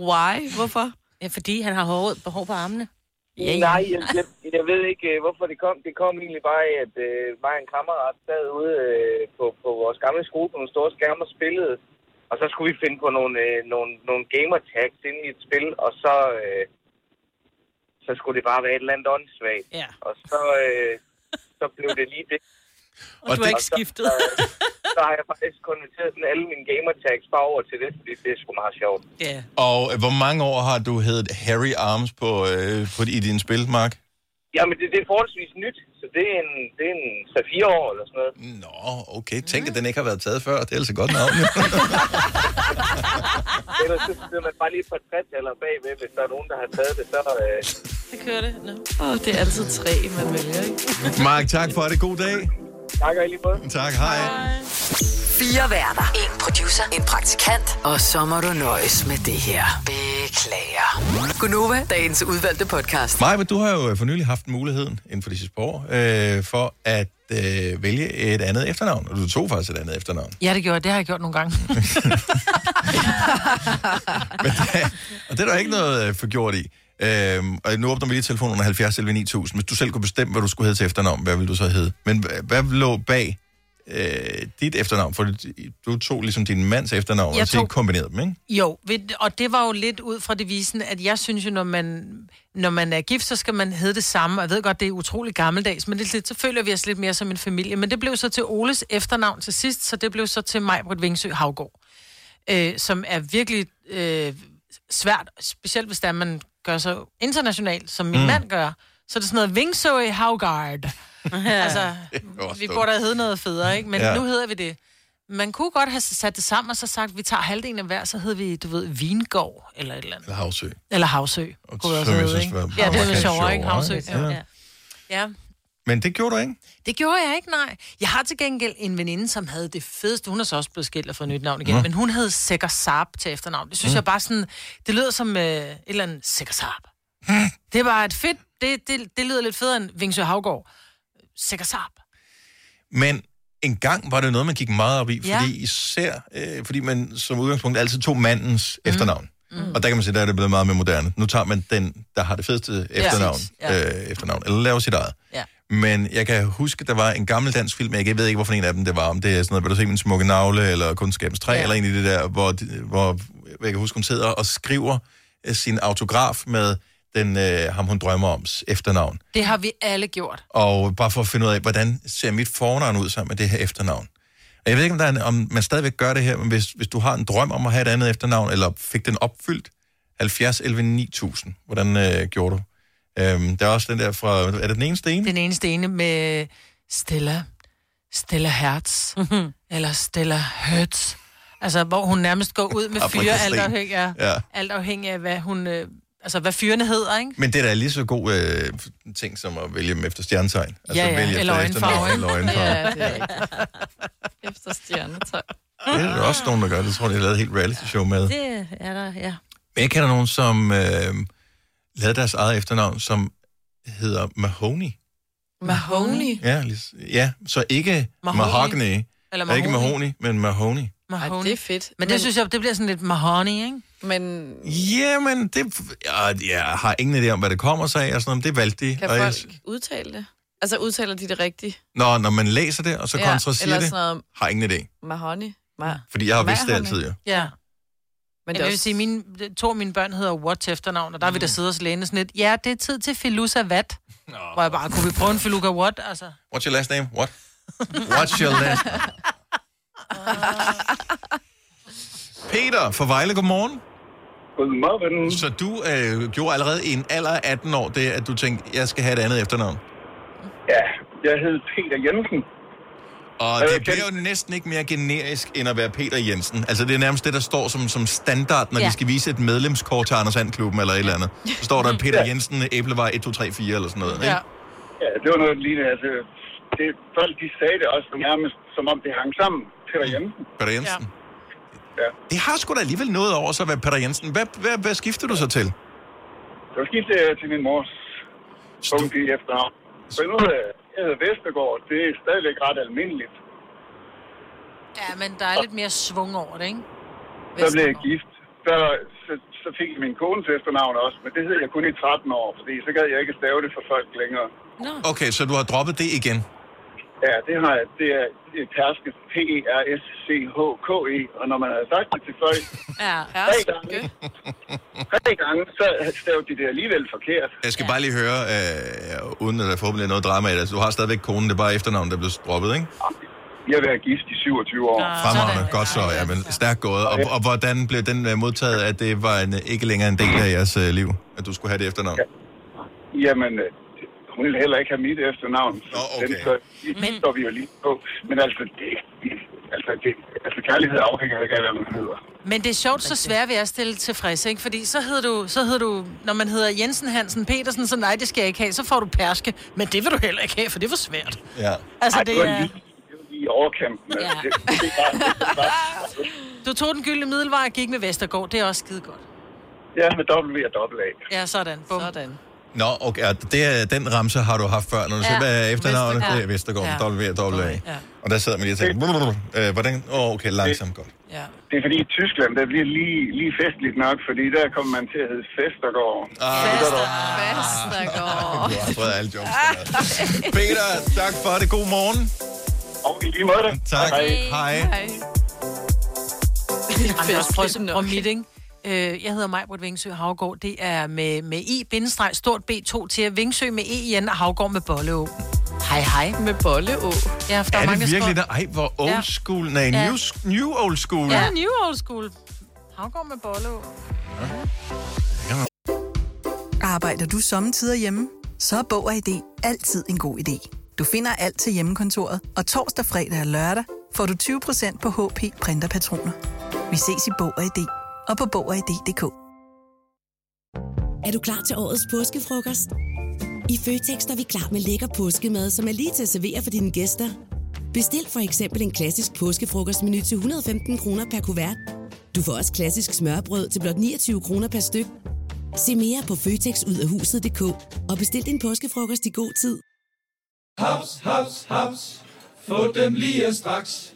Speaker 2: Why? Hvorfor?
Speaker 4: Ja, fordi han har hår, behov på armene.
Speaker 13: Ja, ja. Nej, jeg, jeg, jeg ved ikke, øh, hvorfor det kom. Det kom egentlig bare af, at uh, mig og en kammerat sad ude uh, på, på vores gamle skole på nogle store skærme og spillede. Og så skulle vi finde på nogle, uh, nogle, nogle gamer tags ind i et spil, og så, uh, så skulle det bare være et eller andet åndssvagt.
Speaker 4: Ja.
Speaker 13: Og så, uh, så blev det lige det.
Speaker 4: Og, og du har ikke skiftet.
Speaker 13: Så, så, så har jeg faktisk konverteret sådan alle mine gamer tags bare over til det, fordi det er sgu meget sjovt.
Speaker 4: Ja.
Speaker 1: Og øh, hvor mange år har du heddet Harry Arms på, øh, på, i din spil, Mark?
Speaker 13: Jamen, det, det er forholdsvis nyt, så det er en, det er en 3-4 år eller sådan noget.
Speaker 1: Nå, okay. Tænk, at den ikke har været taget før. Det er altså godt navn.
Speaker 13: Ellers så sidder man bare lige på et trætaler bagved, hvis der er nogen, der har taget det, så... Øh...
Speaker 4: Så kører det. No.
Speaker 2: Åh, oh, det er altid tre, man vælger, ikke?
Speaker 1: Mark, tak for det. God dag.
Speaker 13: Tak, og i lige måde.
Speaker 1: Tak, hej.
Speaker 7: Fire værter. En producer. En praktikant. Og så må du nøjes med det her. Beklager. Gunova, dagens udvalgte podcast.
Speaker 1: Maja, du har jo for nylig haft muligheden inden for de sidste par år, øh, for at øh, vælge et andet efternavn. Og du tog faktisk et andet efternavn.
Speaker 3: Ja, det gjorde jeg. Det har jeg gjort nogle gange.
Speaker 1: Og det er der ikke noget øh, forgjort i. Øhm, og nu åbner vi lige telefonen under 70 11 9000. Hvis du selv kunne bestemme, hvad du skulle hedde til efternavn, hvad ville du så hedde? Men hvad, lå bag øh, dit efternavn? For du tog ligesom din mands efternavn,
Speaker 3: Jeg
Speaker 1: og så
Speaker 3: tog-
Speaker 1: kombinerede dem, ikke?
Speaker 3: Jo, og det var jo lidt ud fra devisen, at jeg synes jo, når man, når man er gift, så skal man hedde det samme. Og jeg ved godt, det er utrolig gammeldags, men det er lidt, så føler vi os lidt mere som en familie. Men det blev så til Oles efternavn til sidst, så det blev så til Majbrit Vingsø Havgård. Øh, som er virkelig øh, svært, specielt hvis der man gør så internationalt, som min
Speaker 14: Mm.
Speaker 3: mand gør. Så er det sådan noget Vingsø Havgård. altså, vi burde have heddet noget federe, ikke? Men
Speaker 1: Ja.
Speaker 3: nu hedder vi det. Man kunne godt have sat det sammen og så sagt, at vi tager halvdelen af hver, så hedder vi, du ved, Vingård eller et eller andet.
Speaker 1: Eller Havsø.
Speaker 3: Eller Havsø. Kunne det også hedde, ikke? Ja, det er lidt sjovere, ikke? Havsø. Ja.
Speaker 1: Ja.
Speaker 3: ja. Ja.
Speaker 1: Men det gjorde du ikke?
Speaker 3: Det gjorde jeg ikke, nej. Jeg har til gengæld en veninde, som havde det fedeste. Hun er så også blevet skilt og fået nyt navn igen.
Speaker 1: Nå.
Speaker 3: Men hun hed Sikker Saab til efternavn. Det synes
Speaker 1: Mm.
Speaker 3: jeg bare sådan... Det lyder som øh, et eller andet Sikker Saab. det var et fedt... Det, det, det lyder lidt federe end Vingsø Havgård. Sikker Saab.
Speaker 1: Men en gang var det noget, man gik meget op i,
Speaker 3: Ja.
Speaker 1: fordi især, øh, fordi man som udgangspunkt altid tog mandens mm. efternavn. Mm. Og der kan man sige, der er det blevet meget mere moderne. Nu tager man den, der har det fedeste efternavn,
Speaker 3: præcis. Ja.
Speaker 1: øh, efternavn eller laver sit eget.
Speaker 3: Ja.
Speaker 1: Men jeg kan huske, der var en gammel dansk film, jeg ved ikke, hvorfor en af dem det var, om det er sådan noget, vil du se min smukke navle, eller kunskabens træ, ja. eller en i det der, hvor, hvor jeg kan huske, hun sidder og skriver øh, sin autograf med den, øh, ham hun drømmer oms efternavn.
Speaker 3: Det har vi alle gjort.
Speaker 1: Og bare for at finde ud af, hvordan ser mit fornavn ud sammen med det her efternavn. Og jeg ved ikke, om, der er en, om man stadigvæk gør det her, men hvis, hvis du har en drøm om at have et andet efternavn, eller fik den opfyldt, 70 11 9000, hvordan øh, gjorde du? Øhm, der er også den der fra, er det den eneste ene?
Speaker 3: Den eneste ene med Stella. Stella Hertz.
Speaker 4: Mhm.
Speaker 3: eller Stella Hertz. Altså, hvor hun nærmest går ud med fyre, alt afhængig, af,
Speaker 1: Ja.
Speaker 3: alt afhængig af, hvad hun... Øh, Altså, hvad fyrene hedder, ikke?
Speaker 1: Men det er da lige så god øh, ting som at vælge dem efter stjernetegn. Altså
Speaker 3: Ja, ja,
Speaker 1: vælge
Speaker 3: eller
Speaker 1: efter
Speaker 3: øjenfarve,
Speaker 1: eller øjenfarve.
Speaker 2: Ja, det er. Efter stjernetegn.
Speaker 1: Det er der også nogen, der gør. Det tror jeg, de har lavet et helt reality show med.
Speaker 4: Det er der, ja.
Speaker 1: Men jeg kender nogen, som øh, lavede deres eget efternavn, som hedder Mahoney.
Speaker 2: Mahoney.
Speaker 1: Ja, ja så ikke
Speaker 3: Mahoney.
Speaker 1: Mahogany.
Speaker 3: Eller
Speaker 1: Ikke
Speaker 3: Mahoney.
Speaker 1: Mahoney, men Mahoney.
Speaker 3: Mahoney.
Speaker 2: Ej, det er fedt.
Speaker 3: Men det synes jeg, det bliver sådan lidt mahoney, ikke?
Speaker 2: Men
Speaker 1: Jamen, det, jeg, jeg har ingen idé om, hvad det kommer sig af, og sådan noget, men det valgte de.
Speaker 2: kan
Speaker 1: og jeg,
Speaker 2: folk udtale det? Altså, udtaler de det rigtigt?
Speaker 1: når, når man læser det, og så
Speaker 2: Ja,
Speaker 1: kontra siger det,
Speaker 2: noget-
Speaker 1: har ingen idé.
Speaker 2: Mahoney? Ma-
Speaker 1: Fordi jeg har vidst det
Speaker 2: Mahoney.
Speaker 1: altid, jo.
Speaker 3: Ja.
Speaker 2: Men det
Speaker 3: jeg vil
Speaker 2: også-
Speaker 3: sige, mine, to af mine børn hedder What til efternavn, og der vil der sidde og læne sådan lidt, ja, det er tid til Filusa Vat. Hvor jeg bare, kunne vi prøve en Filuka What? Altså.
Speaker 1: What's your last name? What? What's your last Peter fra Vejle, godmorgen.
Speaker 14: Godmorgen.
Speaker 1: Så du øh, gjorde allerede i en alder af 18 år det, at du tænkte, jeg skal have et andet efternavn.
Speaker 14: Ja, jeg hed Peter Jensen.
Speaker 1: Og
Speaker 14: Og
Speaker 1: det
Speaker 14: jeg
Speaker 1: bliver jo næsten ikke mere generisk, end at være Peter Jensen. Altså, det er nærmest det, der står som, som standard, når ja.
Speaker 14: Ja.
Speaker 1: de skal vise et medlemskort til Anders Sand-klubben eller et eller andet. Så står der Peter Jensen, Æblevej 1, 2, 3, 4 eller sådan noget. Ikke?
Speaker 14: Ja. ja, det var noget lignende. Altså, det, folk de sagde det også nærmest, som om det hang sammen. Peter Jensen.
Speaker 1: Peter Jensen.
Speaker 14: Ja.
Speaker 1: Det har sgu da alligevel noget over sig at være Peter Jensen. Hvad, hvad, hvad skifter du så til?
Speaker 14: Så skiftede jeg til min mors punkt i efternavn. Så nu jeg hedder Vestergaard. Det er stadigvæk ret almindeligt.
Speaker 3: Ja, men der er lidt mere svung over det, ikke?
Speaker 14: Så blev jeg gift. Så, så, så fik jeg min kones efternavn også, men det hed jeg kun i 13 år, fordi så gad jeg ikke stave det for folk længere.
Speaker 1: Okay, så du har droppet det igen?
Speaker 14: Ja, det har jeg. Det er, det er Perske. P-E-R-S-C-H-K-E. Og når man har sagt det til folk
Speaker 4: Ja.
Speaker 14: tre gange, tre gange, så stavede de det alligevel forkert.
Speaker 1: Jeg skal ja. bare lige høre, øh, uden at der forhåbentlig er noget drama i det. Du har stadigvæk konen, det er bare efternavnet, der er blevet droppet, ikke?
Speaker 14: Jeg har været gift i 27 år.
Speaker 1: Fremragende. Godt så, ja, men stærkt gået. Og, og hvordan blev den uh, modtaget, at det var en, ikke længere en del af jeres uh, liv, at du skulle have det efternavn? Ja.
Speaker 14: Jamen, øh, hun vil heller ikke have mit efternavn. Så
Speaker 1: okay.
Speaker 14: Den står, den står vi jo lige på. Men altså, det, altså, det, altså kærlighed afhænger ikke af, hvad man hedder.
Speaker 3: Men det er sjovt, så svært vi er at stille tilfreds, ikke? Fordi så hedder du, så hedder du, når man hedder Jensen Hansen Petersen, så nej, det skal jeg ikke have. Så får du perske. Men det vil du heller ikke have, for det for svært.
Speaker 1: Ja.
Speaker 3: Altså,
Speaker 14: Ej,
Speaker 3: det
Speaker 14: var
Speaker 3: er...
Speaker 14: lige, det var lige i overkanten. Ja. Altså, det, det, er det, bare,
Speaker 3: Du tog den gyldne middelvej og gik med Vestergaard. Det er også skide godt.
Speaker 14: ja, med W og dobbelt A.
Speaker 3: Ja, sådan. Bum.
Speaker 2: Sådan.
Speaker 1: Nå, okay, og det den ramse har du haft før. Når du
Speaker 3: Ja,
Speaker 1: siger, hvad er efternavnet? Det er Vestergaard,
Speaker 3: Ja.
Speaker 1: W A.
Speaker 3: Ja.
Speaker 1: Og der sidder man lige og tænker, øh, hvordan? Åh, okay, langsomt godt.
Speaker 3: Ja.
Speaker 14: Det er fordi i Tyskland, der bliver lige, lige festligt nok, fordi der kommer man til at hedde Festergaard.
Speaker 1: Ah.
Speaker 2: Vestergaard.
Speaker 1: Du har fået alle der. Peter, tak for det. God morgen.
Speaker 14: Og i lige måde.
Speaker 1: Tak. Hej. Hej.
Speaker 2: Hej.
Speaker 3: Jeg prøver at mit, ikke? Øh, jeg hedder Majbert Vingsø Havgård. Det er med, med i bindestreg stort B2 til Vingsø med E igen og Havgård med Bolleå. Hej, hej.
Speaker 2: Med Bolleå?
Speaker 3: Ja, for der er,
Speaker 1: Er
Speaker 3: mange,
Speaker 1: det
Speaker 3: der
Speaker 1: virkelig der? Ej, hvor old
Speaker 3: Ja.
Speaker 1: school. Nej,
Speaker 3: Ja.
Speaker 1: new, new old school.
Speaker 3: Ja, New Old School. Havgård med Bolleå.
Speaker 15: Arbejder du sommetider hjemme? Så er Bog og ID altid en god idé. Du finder alt til hjemmekontoret, og torsdag, fredag og lørdag får du 20% på HP printerpatroner. Vi ses i Bog og ID og på Bog og ID.dk.
Speaker 16: Er du klar til årets påskefrokost? I Føtex er vi klar med lækker påskemad, som er lige til at servere for dine gæster. Bestil for eksempel en klassisk påskefrokostmenu til 115 kroner per kuvert. Du får også klassisk smørbrød til blot 29 kroner per styk. Se mere på føtexudafhuset.dk og bestil din påskefrokost i god tid.
Speaker 17: Haps, haps, haps. Få dem lige straks.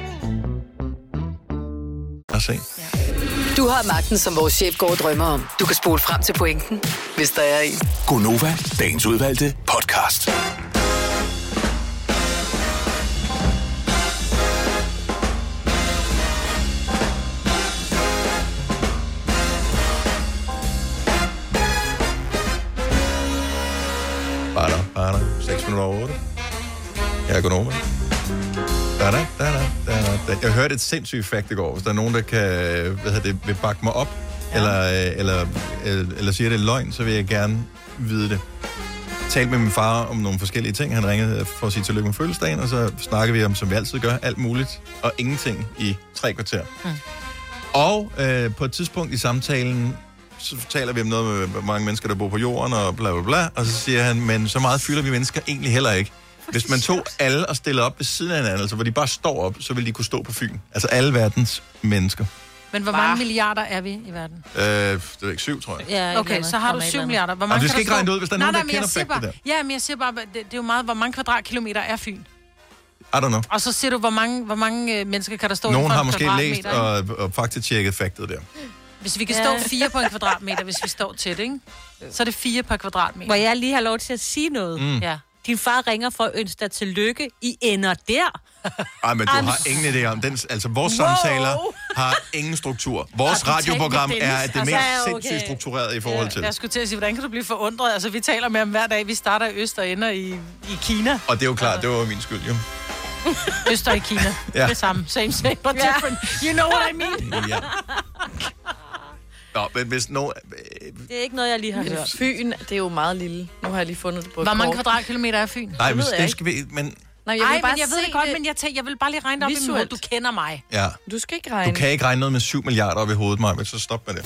Speaker 1: at se. Ja.
Speaker 7: Du har magten, som vores chef går og drømmer om. Du kan spole frem til pointen, hvis der er en.
Speaker 8: Gonova, dagens udvalgte podcast. Bare der, bare der.
Speaker 1: 6 minutter over 8. Jeg er Gonova. Da, da, da, da, da. Jeg hørte et sindssygt fakt i går. Hvis der er nogen, der kan, hvad hedder det, vil bakke mig op, ja. eller, øh, eller, eller, eller siger, det er løgn, så vil jeg gerne vide det. Talte med min far om nogle forskellige ting. Han ringede for at sige tillykke med fødselsdagen, og så snakkede vi om, som vi altid gør, alt muligt og ingenting i tre kvarter.
Speaker 3: Mm.
Speaker 1: Og øh, på et tidspunkt i samtalen, så taler vi om noget med, hvor mange mennesker, der bor på jorden, og bla bla bla, og så siger han, men så meget fylder vi mennesker egentlig heller ikke. Hvis man tog alle og stillede op ved siden af hinanden, altså hvor de bare står op, så ville de kunne stå på Fyn. Altså alle verdens mennesker.
Speaker 3: Men hvor mange milliarder er vi i verden?
Speaker 1: Øh, det er ikke syv, tror jeg.
Speaker 3: Ja, okay, så har du 7 milliarder. Hvor
Speaker 1: Jamen,
Speaker 3: mange
Speaker 1: du
Speaker 3: kan
Speaker 1: skal ikke
Speaker 3: stå?
Speaker 1: regne det ud, hvis der er
Speaker 3: nej,
Speaker 1: nogen,
Speaker 3: nej,
Speaker 1: der
Speaker 3: men jeg
Speaker 1: kender
Speaker 3: siger
Speaker 1: fakta
Speaker 3: bare, Ja, men jeg siger bare, det, det er jo meget, hvor mange kvadratkilometer er Fyn.
Speaker 1: I don't know.
Speaker 3: Og så siger du, hvor mange, hvor mange øh, mennesker kan der stå
Speaker 1: Nogen
Speaker 3: inden for
Speaker 1: har
Speaker 3: en
Speaker 1: måske læst
Speaker 3: kvadratmeter, ikke?
Speaker 1: og, og faktisk tjekket faktet der.
Speaker 3: Hvis vi kan
Speaker 4: Ja.
Speaker 3: stå fire på en kvadratmeter, hvis vi står tæt, ikke? Så er det fire per kvadratmeter.
Speaker 4: Må jeg lige have lov til at sige noget?
Speaker 1: Mm.
Speaker 3: Ja.
Speaker 4: Din far ringer for at ønske dig tillykke. I ender der.
Speaker 1: Ej, men du
Speaker 4: I'm
Speaker 1: har ingen idé om den. Altså, vores
Speaker 4: Wow.
Speaker 1: samtaler har ingen struktur. Vores radioprogram er det
Speaker 3: Altså,
Speaker 1: mest
Speaker 3: okay.
Speaker 1: sindssygt struktureret i forhold til.
Speaker 3: Jeg skulle til at sige, hvordan kan du blive forundret? Altså, vi taler med ham hver dag. Vi starter i Øst og ender i, i Kina.
Speaker 1: Og det er jo klart, det var min skyld, jo.
Speaker 3: Øst og i Kina.
Speaker 1: Ja.
Speaker 3: Det samme. Same, same, but different. You know what I mean?
Speaker 1: Ja. Nå, men hvis nogen...
Speaker 4: Det er ikke noget, jeg lige har hørt.
Speaker 2: Fyn, det er jo meget lille. Nu har jeg lige fundet det på
Speaker 3: Hvor mange kvadratkilometer er Fyn?
Speaker 1: Nej,
Speaker 2: jeg
Speaker 1: det
Speaker 2: ikke.
Speaker 1: skal vi... Men
Speaker 2: Nej, jeg
Speaker 3: Ej,
Speaker 2: vil bare
Speaker 3: men jeg ved
Speaker 2: se
Speaker 3: det godt, men jeg, tænker, jeg vil bare lige regne det op i min hoved. Du kender mig.
Speaker 1: ja,
Speaker 2: Du skal ikke
Speaker 1: du
Speaker 2: regne.
Speaker 1: kan ikke regne noget med 7 milliarder op i hovedet, Maja, så stop med det.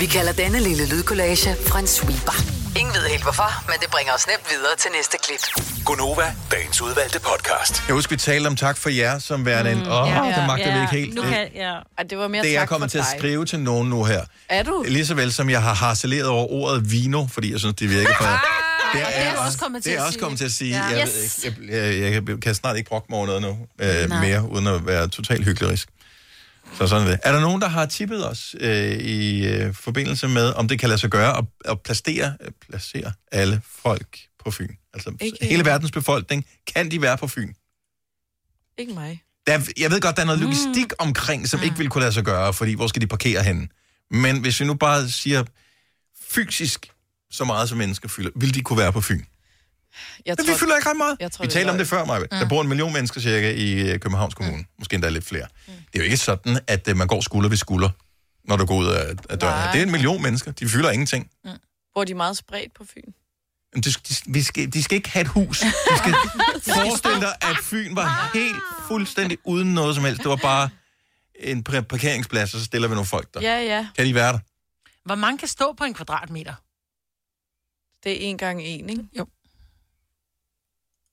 Speaker 7: Vi kalder denne lille lydkollage en sweeper. Ingen ved helt hvorfor, men det bringer os nemt videre til næste klip.
Speaker 5: Gunova, dagens udvalgte podcast.
Speaker 1: Jeg husker, vi talte om tak for jer som værende en... Åh, oh,
Speaker 2: ja,
Speaker 1: det magter vi ikke helt.
Speaker 4: Nu
Speaker 1: Det,
Speaker 4: kan, ja.
Speaker 2: Ej, det var mere
Speaker 1: det er jeg kommet
Speaker 2: for
Speaker 1: til at
Speaker 2: dig.
Speaker 1: skrive til nogen nu her.
Speaker 2: Er du?
Speaker 1: Lige så vel som jeg har harceleret over ordet vino, fordi jeg synes, det virker for... Det
Speaker 3: og det er også kommet til
Speaker 1: det er
Speaker 3: at
Speaker 1: også
Speaker 3: sige.
Speaker 1: kommet til at sige.
Speaker 3: Ja.
Speaker 1: Jeg,
Speaker 3: Yes.
Speaker 1: jeg, jeg, jeg, jeg kan snart ikke brokke mig over noget nu øh,
Speaker 3: Nej.
Speaker 1: mere, uden at være totalt hyggelig. Så sådan er det. Er der nogen, der har tippet os øh, i øh, forbindelse med, om det kan lade sig gøre at, at placere, øh, placere alle folk på Fyn? Altså
Speaker 2: Ikke-
Speaker 1: hele verdens befolkning, kan de være på Fyn?
Speaker 2: Ikke mig.
Speaker 1: Der, jeg ved godt, der er noget logistik omkring, som ikke vil kunne lade sig gøre, fordi hvor skal de parkere henne? Men hvis vi nu bare siger fysisk så meget som mennesker fylder, vil de kunne være på Fyn?
Speaker 2: Jeg
Speaker 1: Men vi fylder ikke ret meget.
Speaker 2: Jeg tror,
Speaker 1: vi
Speaker 2: er
Speaker 1: talte om det før, Maja. Der bor en million mennesker cirka i øh, Københavns Kommune. Mm. Måske endda lidt flere. Mm. Det er jo ikke sådan, at øh, man går skulder ved skulder, når du går ud af, af døren.
Speaker 2: Nej.
Speaker 1: Det er en million mennesker. De fylder ingenting.
Speaker 2: Bor de meget spredt på Fyn?
Speaker 1: Men De, de, vi skal, de skal ikke have et hus. De skal forestille dig, at Fyn var helt fuldstændig uden noget som helst. Det var bare en par- parkeringsplads, og så stiller vi nogle folk der.
Speaker 2: Ja, ja.
Speaker 1: Kan de være der?
Speaker 3: Hvor mange kan stå på en kvadratmeter?
Speaker 2: Det er en gang en, ikke?
Speaker 3: Jo.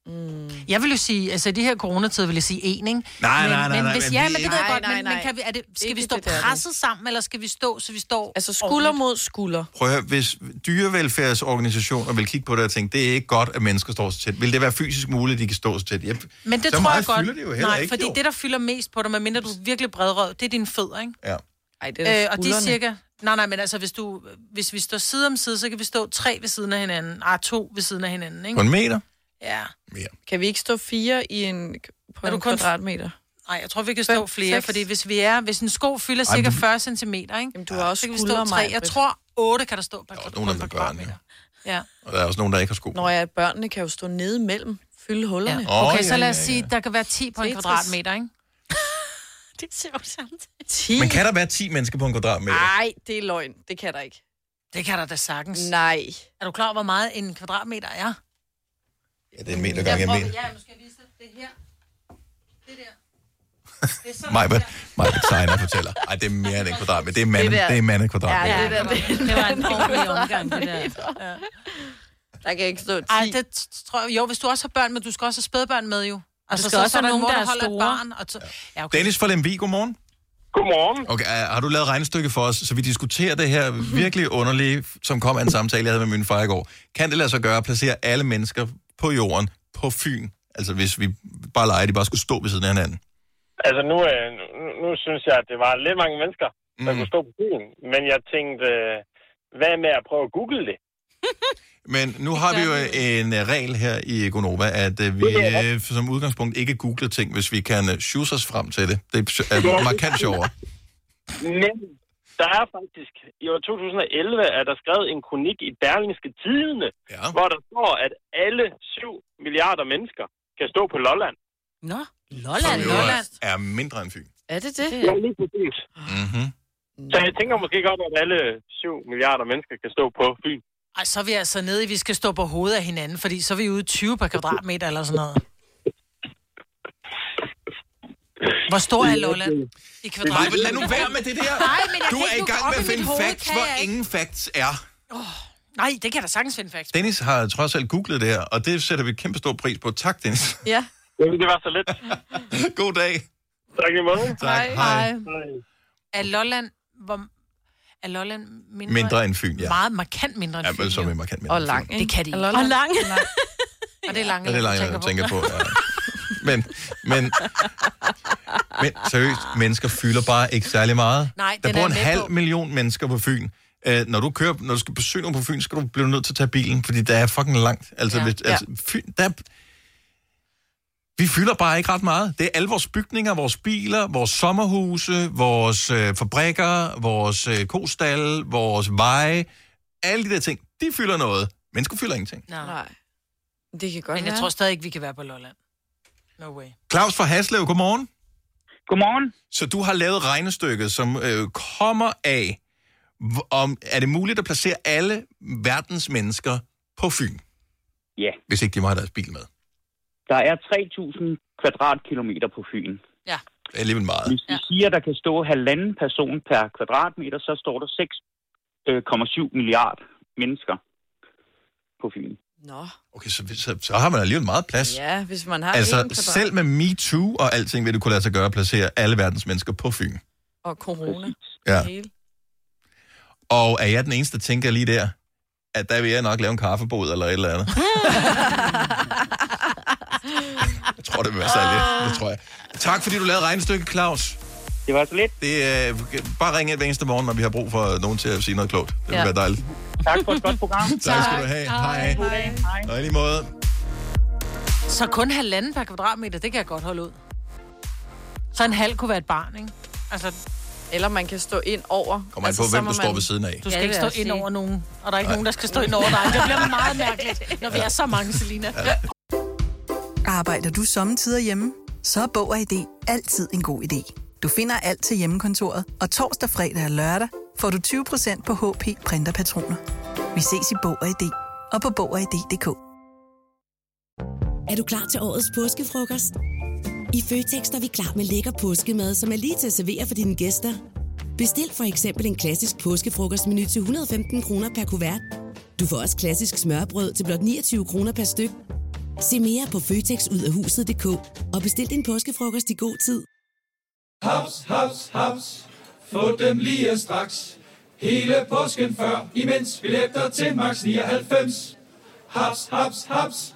Speaker 2: Mm.
Speaker 3: Jeg vil jo sige, altså i de her coronatider vil jeg sige en, ikke?
Speaker 1: Nej,
Speaker 3: men,
Speaker 1: nej, nej,
Speaker 3: Men
Speaker 1: nej,
Speaker 3: hvis,
Speaker 1: men
Speaker 3: ja, men det ved jeg
Speaker 2: Nej,
Speaker 3: godt,
Speaker 2: nej,
Speaker 3: men, men
Speaker 2: nej.
Speaker 3: kan vi, er det, skal
Speaker 2: Ikke
Speaker 3: vi stå
Speaker 2: det der, det.
Speaker 3: presset sammen, eller skal vi stå, så vi står
Speaker 2: Altså skulder mod skulder.
Speaker 1: Prøv at høre, hvis dyrevelfærdsorganisationer vil kigge på det og tænke, det er ikke godt, at mennesker står så tæt. Vil det være fysisk muligt, at de kan stå så tæt? Jeg,
Speaker 3: Men det
Speaker 1: så
Speaker 3: tror
Speaker 1: meget
Speaker 3: jeg godt.
Speaker 1: fylder det jo heller
Speaker 3: Nej,
Speaker 1: ikke,
Speaker 3: fordi
Speaker 1: jo.
Speaker 3: det, der fylder mest på dig, medmindre du er virkelig bredrød, det er dine fødder, ikke?
Speaker 1: Ja.
Speaker 2: Ej, det er
Speaker 3: Øh, og de er cirka... Nej, nej, men altså, hvis, du, hvis vi står side om side, så kan vi stå tre ved siden af hinanden. Ah, to ved siden af hinanden, ikke?
Speaker 1: På en meter?
Speaker 3: Ja.
Speaker 2: Kan vi ikke stå fire i en, på
Speaker 3: Er du
Speaker 2: en
Speaker 3: kun-
Speaker 2: kvadratmeter?
Speaker 3: Nej, jeg tror, vi kan stå flere,
Speaker 2: seks.
Speaker 3: fordi hvis vi er... Hvis en sko fylder
Speaker 1: Ej,
Speaker 3: cirka
Speaker 1: men-
Speaker 3: 40 cm, ikke?
Speaker 2: Jamen, du har også
Speaker 3: så kan vi stå tre. Jeg tror, 8 kan der stå per,
Speaker 1: Der er
Speaker 3: på
Speaker 1: nogen,
Speaker 3: en
Speaker 1: der det.
Speaker 3: kvadratmeter. Ja.
Speaker 1: Og der er også nogen, der ikke har sko.
Speaker 2: Når jeg børnene kan jo stå nede imellem, fylde hullerne.
Speaker 1: Åh,
Speaker 3: Okay,
Speaker 1: ja,
Speaker 3: så lad os
Speaker 1: ja,
Speaker 3: sige, der kan være 10 på en kvadratmeter, ikke?
Speaker 4: Det ser jo samtidig.
Speaker 2: 10?
Speaker 1: Men kan der være 10 mennesker på en kvadratmeter?
Speaker 2: Nej, det er løgn. Det kan der ikke.
Speaker 3: Det kan der da sagtens.
Speaker 2: Nej.
Speaker 3: Er du klar over, hvor meget en kvadratmeter er?
Speaker 1: Ja, det er en meter gange en meter.
Speaker 3: Ja, nu skal jeg vise dig. Det her. Det der. Det er
Speaker 1: mig tegner og fortæller. Ej, det er mere end en kvadratmeter. Det er mande,
Speaker 2: Det
Speaker 1: det,
Speaker 2: der-
Speaker 1: det er mande kvadratmeter.
Speaker 2: Ja, det, der, det,
Speaker 4: Det var en ordentlig omgang, det der. Ja.
Speaker 2: Der kan ikke stå 10.
Speaker 3: Ej, det tror jeg... Jo, hvis du også har børn, men du skal også have spædbørn med jo. Altså,
Speaker 4: skal også
Speaker 3: er
Speaker 4: have
Speaker 3: en
Speaker 4: nogen,
Speaker 3: mor,
Speaker 4: der er store.
Speaker 3: Barn, og t- ja, okay.
Speaker 1: Dennis fra Lemvig, godmorgen.
Speaker 11: Godmorgen.
Speaker 1: Okay, har du lavet regnstykke for os, så vi diskuterer det her virkelig underlige, som kom af en samtale, jeg havde med min far i går. Kan det lade sig gøre at placere alle mennesker på jorden på Fyn? Altså hvis vi bare leger, at de bare skulle stå ved siden af hinanden.
Speaker 11: Altså nu, øh, nu, nu synes jeg, at det var lidt mange mennesker, der
Speaker 1: Mm.
Speaker 11: kunne stå på byen. Men jeg tænkte, øh, hvad med at prøve at google det?
Speaker 1: Men nu har vi jo en uh, regel her i Gonova, at uh, vi uh, som udgangspunkt ikke googler ting, hvis vi kan shoes os frem til det. Det er markant sjovere.
Speaker 11: Men
Speaker 18: der er faktisk, i år 2011 er der skrevet en kronik i Berlingske Tidene,
Speaker 1: ja.
Speaker 18: hvor der står, at alle 7 milliarder mennesker kan stå på Lolland.
Speaker 4: Nå,
Speaker 1: Som jo er, er mindre end Fyn.
Speaker 2: Er det det?
Speaker 18: Ja, lige præcis.
Speaker 1: Mm-hmm.
Speaker 18: Så jeg tænker måske godt, at alle 7 milliarder mennesker kan stå på Fyn.
Speaker 3: Ej, så er vi altså nede i, at vi skal stå på hovedet af hinanden, fordi så er vi ude i 20 per kvadratmeter eller sådan noget. Hvor stor er Lolland i kvadratmeter?
Speaker 1: Nej, lad nu være med det der.
Speaker 3: Nej, men jeg
Speaker 1: du er
Speaker 3: ikke
Speaker 1: i gang med at finde facts, hvor ingen facts er.
Speaker 3: Nej, det kan jeg da sagtens finde facts.
Speaker 1: Dennis har trods alt googlet det her, og det sætter vi kæmpe stor pris på. Tak, Dennis.
Speaker 2: Ja.
Speaker 18: Det var så lidt.
Speaker 1: God dag.
Speaker 18: Tak i måde.
Speaker 1: Tak. Hej.
Speaker 3: Er Lolland, hvor, er Lolland mindre,
Speaker 1: Mindre end Fyn, ja.
Speaker 3: Meget markant mindre end
Speaker 1: Ja,
Speaker 3: Fyn.
Speaker 1: men som er markant mindre
Speaker 3: Og lang. Det kan de ikke.
Speaker 2: Og lang.
Speaker 3: Og det er lange,
Speaker 1: Ja, det er langt, jeg tænker på. Ja. Men, men, men seriøst, mennesker fylder bare ikke særlig meget.
Speaker 3: Nej,
Speaker 1: Der bor en halv
Speaker 3: på.
Speaker 1: million mennesker på Fyn. Uh, når du kører, når du skal besøge nogen på Fyn, skal du blive nødt til at tage bilen, fordi der er fucking langt. Altså,
Speaker 3: Ja.
Speaker 1: ja. hvis, altså Fyn, der, vi fylder bare ikke ret meget. Det er alle vores bygninger, vores biler, vores sommerhuse, vores øh, fabrikker, vores øh, kostalle, vores veje. Alle de der ting, de fylder noget. Mennesker fylder ingenting.
Speaker 3: Nej.
Speaker 2: Det kan godt
Speaker 3: Men jeg
Speaker 2: være.
Speaker 3: tror stadig ikke, vi kan være på Lolland. No way.
Speaker 1: Claus fra Haslev, godmorgen.
Speaker 19: Godmorgen.
Speaker 1: Så du har lavet regnestykket, som øh, kommer af, om er det muligt at placere alle verdens mennesker på Fyn?
Speaker 19: Ja.
Speaker 1: Hvis ikke de have deres bil med.
Speaker 19: Der er 3.000 kvadratkilometer på Fyn.
Speaker 3: Ja.
Speaker 1: Det er alligevel meget.
Speaker 19: Hvis vi siger, at der kan stå halvanden person per kvadratmeter, så står der 6,7 milliard mennesker på Fyn.
Speaker 2: Nå.
Speaker 1: Okay, så, så, så har man alligevel meget plads.
Speaker 2: Ja, hvis man har
Speaker 1: altså, selv med MeToo og alting, vil du kunne lade sig gøre at placere alle verdens mennesker på Fyn.
Speaker 2: Og corona.
Speaker 1: Ja.
Speaker 2: Hele.
Speaker 1: Og er jeg den eneste, der tænker lige der, at der vil jeg nok lave en kaffebod eller et eller andet? jeg tror, det vil være særligt. Det tror jeg. Tak, fordi du lavede regnestykket, Claus.
Speaker 19: Det var så lidt.
Speaker 1: Det er, bare ringe hver eneste morgen, når vi har brug for nogen til at sige noget klogt. Det vil
Speaker 19: Ja.
Speaker 1: være dejligt.
Speaker 19: Tak for et godt program.
Speaker 1: Tak skal du have. Hej.
Speaker 19: Hej.
Speaker 1: Og i lige måde.
Speaker 3: Så kun halvanden per kvadratmeter, det kan jeg godt holde ud. Så en halv kunne være et barn, ikke? Altså,
Speaker 2: Eller man kan stå ind over.
Speaker 1: Kommer an på, hvem du står ved siden af.
Speaker 3: Du skal
Speaker 2: Ja,
Speaker 3: ja, ikke stå
Speaker 2: jeg
Speaker 3: ind
Speaker 2: sige.
Speaker 3: over nogen, og der er ikke
Speaker 1: Nej.
Speaker 3: nogen, der skal stå ind over dig. Det bliver meget mærkeligt, når vi er så mange, Selina.
Speaker 15: Arbejder du sommetider hjemme? Så er Bog og ID altid en god idé. Du finder alt til hjemmekontoret, og torsdag, fredag og lørdag får du 20% på HP printerpatroner. Vi ses i Bog og ID og på Bog og ID.dk.
Speaker 16: Er du klar til årets påskefrokost? I Føtex er vi klar med lækker påskemad, som er lige til at servere for dine gæster. Bestil for eksempel en klassisk påskefrokostmenu til 115 kroner per kuvert. Du får også klassisk smørbrød til blot 29 kroner per styk. Se mere på føtexudafhuset.dk og bestil din påskefrokost i god tid.
Speaker 17: Haps, haps, haps. Få dem lige straks. Hele påsken før, imens billetter til max 99. Haps, haps, haps.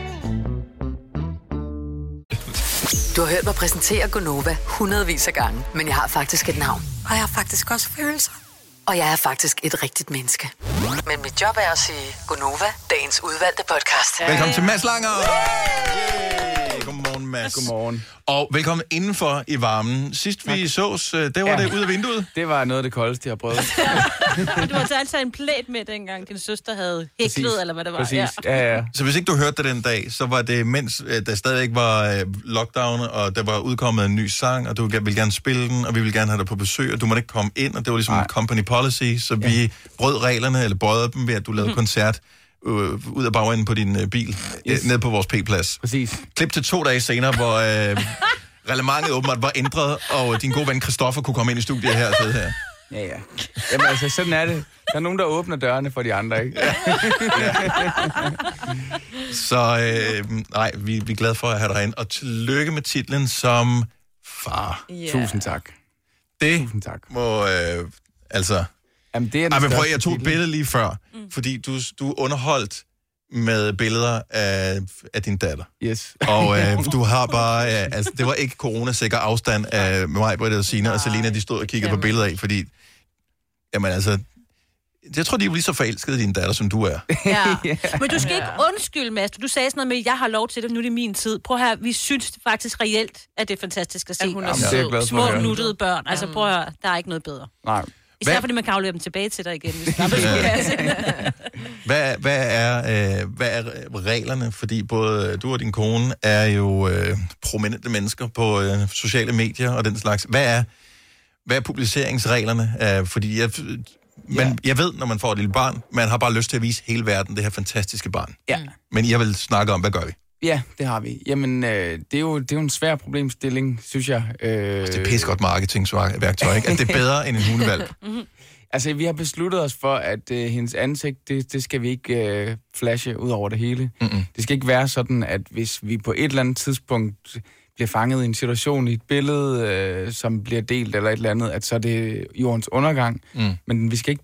Speaker 7: Du har hørt mig præsentere Gonova hundredvis af gange, men jeg har faktisk et navn. Og jeg har faktisk også følelser. Og jeg er faktisk et rigtigt menneske. Men mit job er at sige Gonova, dagens udvalgte podcast.
Speaker 1: Velkommen til Mads Langer. Yay. Godmorgen, Mads.
Speaker 20: Godmorgen.
Speaker 1: Og velkommen indenfor i varmen. Sidst vi sås, øh, der var
Speaker 20: Ja.
Speaker 1: det ud af vinduet.
Speaker 20: Det var noget af det koldeste, jeg har prøvet.
Speaker 4: Du har altså en plæt med, dengang din søster havde hæklet, eller hvad det var.
Speaker 20: Præcis. Ja, ja.
Speaker 1: Så hvis ikke du hørte det den dag, så var det mens øh, der stadigvæk var øh, lockdown, og der var udkommet en ny sang, og du ville gerne spille den, og vi ville gerne have dig på besøg, og du måtte ikke komme ind, og det var ligesom en company policy, så vi brød reglerne, eller bøjede dem ved, at du lavede koncert øh, ud af bagenden på din øh, bil, yes. ned på vores P-plads.
Speaker 20: Præcis.
Speaker 1: Klip til to dage senere, hvor øh, reglementet åbenbart var ændret, og din gode ven Christoffer kunne komme ind i studiet her og sidde her.
Speaker 20: Ja, ja. Jamen altså, sådan er det. Der er nogen, der åbner dørene for de andre, ikke?
Speaker 1: Så øh, nej, vi, vi er glade for at have dig herinde. Og tillykke med titlen som far.
Speaker 20: Yeah. Tusind tak.
Speaker 1: Det
Speaker 20: Tusind tak.
Speaker 1: må, øh, altså...
Speaker 20: Jamen, det er
Speaker 1: Ej, men prøv, jeg tog et billede lige før, mm. fordi du, du underholdt med billeder af, af din datter.
Speaker 20: Yes.
Speaker 1: Og øh, du har bare, øh, altså det var ikke coronasikker afstand af mig, Britta og Signe og Selina, de stod og kiggede på billeder af, fordi, jamen altså, jeg tror, de er lige så forelskede i din datter, som du er.
Speaker 4: Ja. Men du skal ikke undskylde, Mads. Du sagde sådan noget med, at jeg har lov til det, nu er det min tid. Prøv her, vi synes faktisk reelt, at det er fantastisk at se.
Speaker 2: hun er
Speaker 20: Jamen, er at
Speaker 4: Små, nuttede børn. Altså prøv at høre, der er ikke noget bedre.
Speaker 20: Nej.
Speaker 4: Især
Speaker 1: Hvad-
Speaker 4: fordi man kan aflevere dem tilbage til dig igen. Hvis passe.
Speaker 1: Hvad, hvad, er, øh, hvad er reglerne? Fordi både du og din kone er jo øh, prominente mennesker på øh, sociale medier og den slags. Hvad er, hvad er publiceringsreglerne? Øh, fordi jeg, man, jeg ved, når man får et lille barn, man har bare lyst til at vise hele verden det her fantastiske barn.
Speaker 20: Ja.
Speaker 1: Men jeg vil snakke om, hvad gør vi?
Speaker 20: Ja, det har vi. Jamen, øh, det, er jo, det er jo en svær problemstilling, synes jeg. Øh,
Speaker 1: Det er pis godt marketingsværktøj, ikke? At det er bedre end en hundevalg.
Speaker 20: Altså, vi har besluttet os for, at øh, hendes ansigt, det, det skal vi ikke øh, flashe ud over det hele.
Speaker 1: Mm-mm.
Speaker 20: Det skal ikke være sådan, at hvis vi på et eller andet tidspunkt bliver fanget i en situation i et billede, øh, som bliver delt eller et eller andet, at så er det jordens undergang.
Speaker 1: Mm.
Speaker 20: Men vi skal ikke...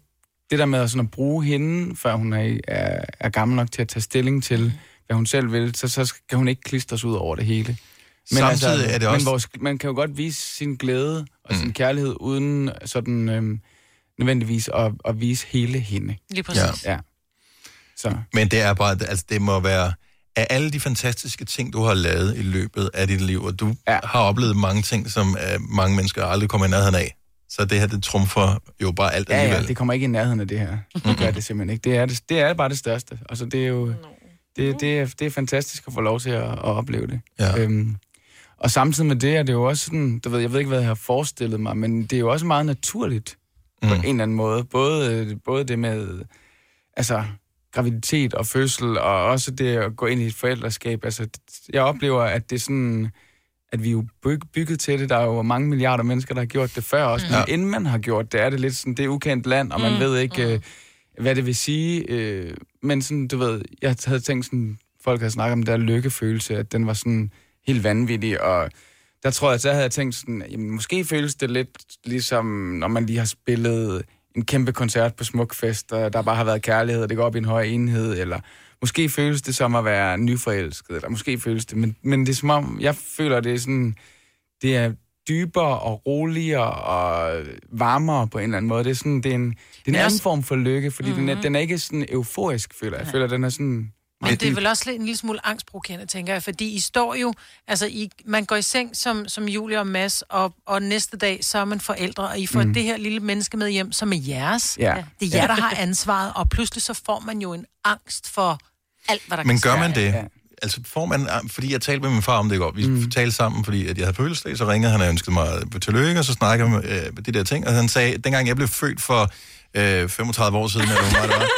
Speaker 20: Det der med at, sådan at bruge hende, før hun er, er, er gammel nok til at tage stilling til, hvad hun selv vil, så, så skal hun ikke klistres ud over det hele.
Speaker 1: Samtidig er det også-
Speaker 20: Men vores, man kan jo godt vise sin glæde og sin kærlighed, uden sådan øhm, nødvendigvis at, at vise hele hende.
Speaker 3: Lige præcis.
Speaker 20: Ja. Så.
Speaker 1: Men det er bare, altså det må være, af alle de fantastiske ting, du har lavet i løbet af dit liv, og du ja. har oplevet mange ting, som uh, mange mennesker aldrig kommer i nærheden af. Så det her, det trumfer jo bare alt
Speaker 20: Ja,
Speaker 1: alligevel.
Speaker 20: ja, det kommer ikke i nærheden af det her. Det gør det simpelthen ikke. Det er, det, det er bare det største. Altså, det er jo... Det, det, er, det er fantastisk at få lov til at, at opleve det.
Speaker 1: Ja.
Speaker 20: Øhm, og samtidig med det er det jo også sådan, du ved, jeg ved ikke, hvad jeg har forestillet mig, men det er jo også meget naturligt mm. på en eller anden måde. Både, både det med, altså, graviditet og fødsel, og også det at gå ind i et forældreskab. Altså, jeg oplever, at det er sådan, at vi er jo byg, bygget til det. Der er jo mange milliarder mennesker, der har gjort det før også. Mm. Men inden man har gjort det, er det lidt sådan, det er ukendt land, og man
Speaker 21: Mm,
Speaker 20: ved ikke, øh, hvad det vil sige. Øh, men sådan, du ved, jeg havde tænkt sådan, folk havde snakket om den der lykkefølelse, at den var sådan helt vanvittig, og der tror jeg, så havde jeg tænkt sådan, jamen måske føles det lidt ligesom, når man lige har spillet en kæmpe koncert på Smukfest, og der bare har været kærlighed, og det går op i en høj enhed, eller måske føles det som at være nyforelsket, eller måske føles det, men, men det er som om, jeg føler, det er sådan, det er dybere og roligere og varmere på en eller anden måde. Det er sådan, det er en, det er en anden
Speaker 3: også-
Speaker 20: form for lykke, fordi mm-hmm. den, er, den er ikke sådan euforisk, føler jeg. Jeg føler, den er sådan...
Speaker 3: Men det er vel også lidt en lille smule angstprovokerende, tænker jeg, fordi I står jo, altså I, man går i seng som, som Julia og Mads, og, og næste dag, så er man forældre, og I får
Speaker 20: Mm.
Speaker 3: det her lille menneske med hjem, som er jeres.
Speaker 20: Ja.
Speaker 3: Det er jer, der har ansvaret, og pludselig så får man jo en angst for alt, hvad der
Speaker 1: Men
Speaker 3: kan
Speaker 1: gør man det? Altså får man, fordi jeg talte med min far om det i går, vi mm. talte sammen, fordi at jeg havde fødselsdag, så ringede han og ønskede mig tillykke, og så snakkede vi øh, de der ting, og han sagde, dengang jeg blev født for øh, 35 år siden, eller hvor meget det var,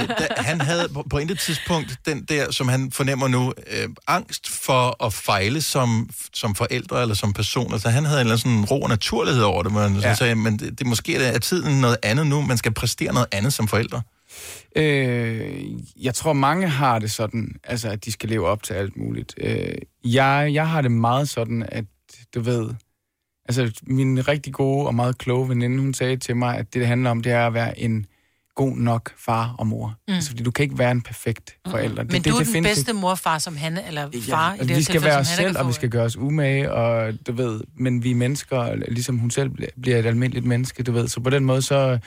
Speaker 1: øh, da, han havde på, på intet tidspunkt den der, som han fornemmer nu, øh, angst for at fejle som, som forældre eller som person. Altså han havde en eller anden sådan ro og naturlighed over det, men. Ja. så sagde, men det, det måske er tiden noget andet nu, man skal præstere noget andet som forældre.
Speaker 20: Øh, jeg tror, mange har det sådan, altså, at de skal leve op til alt muligt. Øh, jeg, jeg har det meget sådan, at du ved... Altså, min rigtig gode og meget kloge veninde, hun sagde til mig, at det, det handler om, det er at være en god nok far og mor. Mm. Altså, fordi du kan ikke være en perfekt forælder.
Speaker 3: Men du er den bedste mor og far som han, eller far i
Speaker 20: Ja,
Speaker 3: det her
Speaker 20: vi skal være os selv, og vi skal gøre os umage, og du ved, men vi er mennesker, ligesom hun selv bliver et almindeligt menneske, du ved. Så på den måde, så,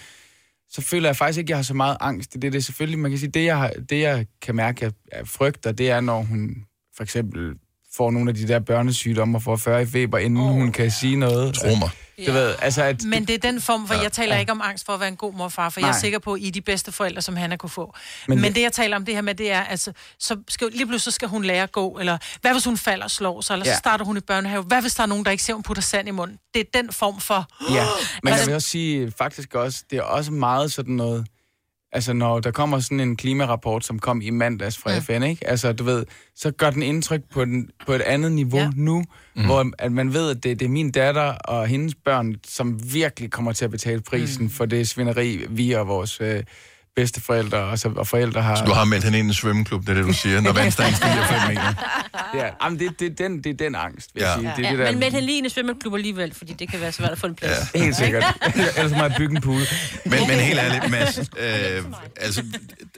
Speaker 20: så føler jeg faktisk ikke, at jeg har så meget angst Det det. Det er selvfølgelig, man kan sige, det jeg, har, det jeg kan mærke, jeg frygter, det er, når hun for eksempel får nogle af de der børnesygdomme og får 40 i feber, inden oh, hun kan sige noget.
Speaker 1: Tro mig.
Speaker 20: Du ved, altså at...
Speaker 3: Men det er den form, for
Speaker 20: Ja.
Speaker 3: jeg taler
Speaker 20: Ja.
Speaker 3: ikke om angst for at være en god mor og far, for jeg er
Speaker 20: Nej.
Speaker 3: sikker på, at I er de bedste forældre, som han kunne få.
Speaker 20: Men
Speaker 3: Men,
Speaker 20: det-
Speaker 3: jeg taler om det her med, det er, altså, så skal, lige pludselig så skal hun lære at gå, eller hvad hvis hun falder og slår sig, eller ja.
Speaker 20: Ja.
Speaker 3: så starter hun i børnehave. Hvad hvis der er nogen, der ikke ser, hun putter sand i munden? Det er den form for...
Speaker 20: Ja, men jeg
Speaker 3: Altså-
Speaker 20: vil også sige, faktisk også, det er også meget sådan noget, altså når der kommer sådan en klimarapport, som kom i mandags fra
Speaker 3: Ja.
Speaker 20: FN, ikke? Altså du ved, så gør den indtryk på, den, på et andet niveau
Speaker 3: ja.
Speaker 20: nu, mm. hvor at man ved, at det, det er min datter og hendes børn, som virkelig kommer til at betale prisen mm. for det svineri, vi og vores øh, bedsteforældre og, så, og forældre har...
Speaker 1: Så du har meldt hende ind i en svømmeklub, det er det, du siger, når vandstanden stiger 5 meter.
Speaker 20: Ja, jamen, det, det, det, den, det er den angst, vil
Speaker 1: Ja.
Speaker 20: jeg sige. Det er
Speaker 4: Ja,
Speaker 20: det der...
Speaker 4: men med hende lige i en svømmeklub alligevel, fordi det kan være svært at få en plads.
Speaker 20: Ja. Helt sikkert. Ellers må jeg bygge en pool.
Speaker 1: Men, men helt ærligt, Mads, øh, altså,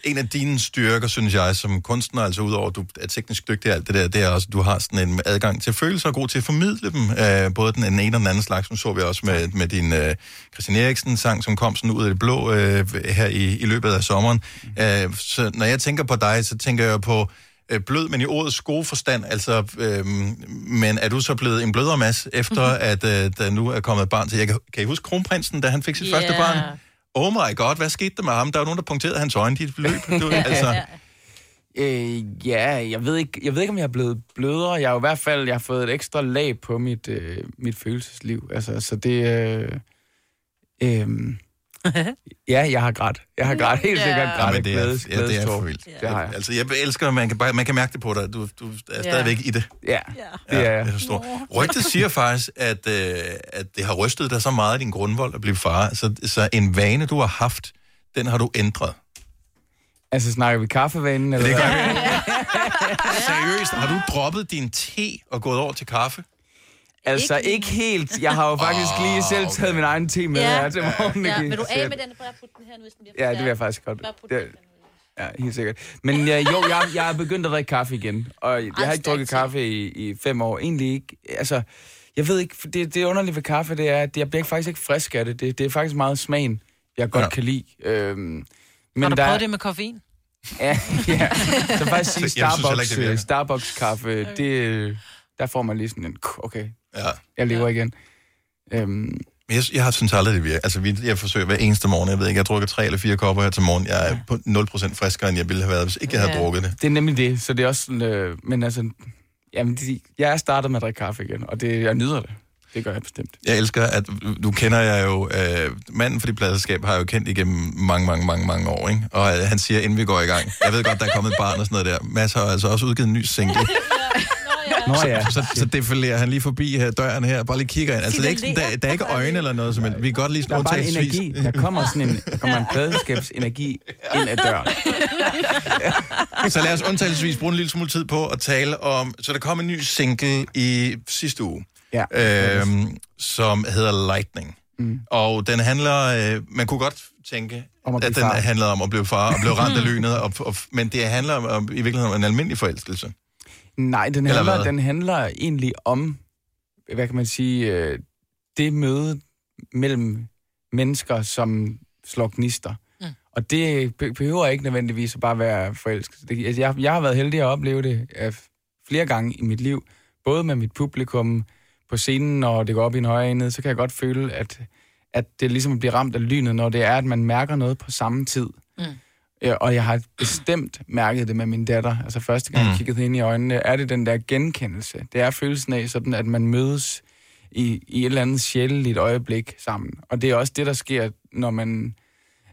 Speaker 1: en af dine styrker, synes jeg, som kunstner, altså udover at du er teknisk dygtig og alt det der, det er også, at du har sådan en adgang til følelser og god til at formidle dem. Øh, både den, ene og den anden slags, som så vi også med, med din øh, Christian Eriksen-sang, som kom sådan ud af det blå øh, her i, i løbet af sommeren. Øh, så når jeg tænker på dig, så tænker jeg på øh, blød, men i ordets gode forstand. Altså, øh, men er du så blevet en blødere Mads, efter at øh, der nu er kommet et barn til? Jeg kan, kan I huske kronprinsen, da han fik sit
Speaker 4: Ja.
Speaker 1: første barn? Oh my god, hvad skete der med ham? Der var nogen, der punkterede hans øjne, de løb. Du, altså,
Speaker 20: Øh, ja, jeg ved, ikke, jeg ved ikke, om jeg er blevet blødere. Jeg har jo i hvert fald jeg har fået et ekstra lag på mit, øh, mit følelsesliv. Altså, så det... Øh, øh, ja, jeg har grædt. Jeg har grædt. Helt sikkert
Speaker 1: Ja,
Speaker 20: grædt.
Speaker 1: men det er,
Speaker 20: Glædes-
Speaker 1: ja, det er for vildt.
Speaker 20: Det har jeg.
Speaker 1: Altså, jeg elsker, at man kan, bare, man kan mærke det på dig. Du, du er stadigvæk i det.
Speaker 20: Ja,
Speaker 1: Ja,
Speaker 20: det er jeg.
Speaker 1: det er så stort. Rygtet siger faktisk, at, øh, at det har rystet dig så meget i din grundvold at blive far. Så, så en vane, du har haft, den har du ændret.
Speaker 20: Altså, snakker vi kaffevanen? Eller
Speaker 1: Det gør vi. Seriøst, har du droppet din te og gået over til kaffe?
Speaker 20: Altså, ikke helt. Jeg har jo faktisk
Speaker 1: Åh,
Speaker 20: lige selv taget min egen te med her til morgen.
Speaker 4: Ja, vil du af med den? Bare putte den her nu, hvis den bliver
Speaker 20: Ja, det vil jeg faktisk godt.
Speaker 4: Bare putte
Speaker 20: ja, helt sikkert. Men ja, jo, jeg, jeg er begyndt at drikke kaffe igen. Og jeg har ikke drukket kaffe i, i fem år. Egentlig ikke. Altså, jeg ved ikke, for det, det underlige ved kaffe, det er, at jeg bliver faktisk ikke frisk af det. Det, det er faktisk meget smagen, jeg godt
Speaker 1: Ja.
Speaker 20: ja. kan lide. Øhm,
Speaker 3: Men har du
Speaker 20: der,
Speaker 3: prøvet det med koffein?
Speaker 20: Ja, ja. Så faktisk sige, Starbucks,
Speaker 1: ikke,
Speaker 20: øh, Starbucks-kaffe, det, der får man lige sådan en, okay,
Speaker 1: Ja.
Speaker 20: jeg lever igen. Øhm,
Speaker 1: jeg, jeg har synes aldrig, det virker. Altså, vi, jeg forsøger hver eneste morgen. Jeg ved ikke, jeg drukker tre eller fire kopper her til morgen. Jeg er på 0% friskere, end jeg ville have været, hvis ikke jeg havde
Speaker 20: Ja.
Speaker 1: drukket det.
Speaker 20: Det er nemlig det, så det er også sådan, øh, men altså, jamen, de, jeg er startet med at drikke kaffe igen, og det, jeg nyder det. Det gør jeg bestemt.
Speaker 1: Jeg elsker, at du kender jeg jo, øh, manden for de pladselskab har jeg jo kendt igennem mange, mange, mange, mange år, ikke? Og øh, han siger, inden vi går i gang, jeg ved godt, der er kommet et barn og sådan noget der. Mads har altså også udgivet en ny single.
Speaker 20: Nå ja.
Speaker 1: Så, så, så defilerer han lige forbi her, døren her, bare lige kigger ind. Altså, det er ikke, der, der er ikke øjne eller noget, helst. vi kan godt lige
Speaker 20: Der er bare en energi. Der kommer sådan en, der kommer en pladeskabsenergi ind ad døren.
Speaker 1: Så lad os undtagelsesvis bruge en lille smule tid på at tale om... Så der kom en ny single i sidste uge,
Speaker 20: Ja.
Speaker 1: øhm, som hedder Lightning.
Speaker 20: Mm.
Speaker 1: Og den handler... Øh, man kunne godt tænke,
Speaker 20: at
Speaker 1: den
Speaker 20: far.
Speaker 1: handler om at blive far og blive ramt af lynet. Og, og, men det handler om, om, i virkeligheden om en almindelig forelskelse.
Speaker 20: Nej, den handler, den handler egentlig om, hvad kan man sige, øh, det møde mellem mennesker, som slår gnister. Mm. Og det be- behøver ikke nødvendigvis at bare være forelsket. Det, altså, jeg, jeg har været heldig at opleve det øh, flere gange i mit liv, både med mit publikum på scenen, når det går op i en højere enhed, så kan jeg godt føle, at, at det ligesom bliver ramt af lynet, når det er, at man mærker noget på samme tid.
Speaker 3: Mm.
Speaker 20: Ja, og jeg har bestemt mærket det med min datter. Altså første gang, jeg
Speaker 1: Mm.
Speaker 20: kiggede hende i øjnene, er det den der genkendelse. Det er følelsen af sådan, at man mødes i, i et eller andet sjældent øjeblik sammen. Og det er også det, der sker, når man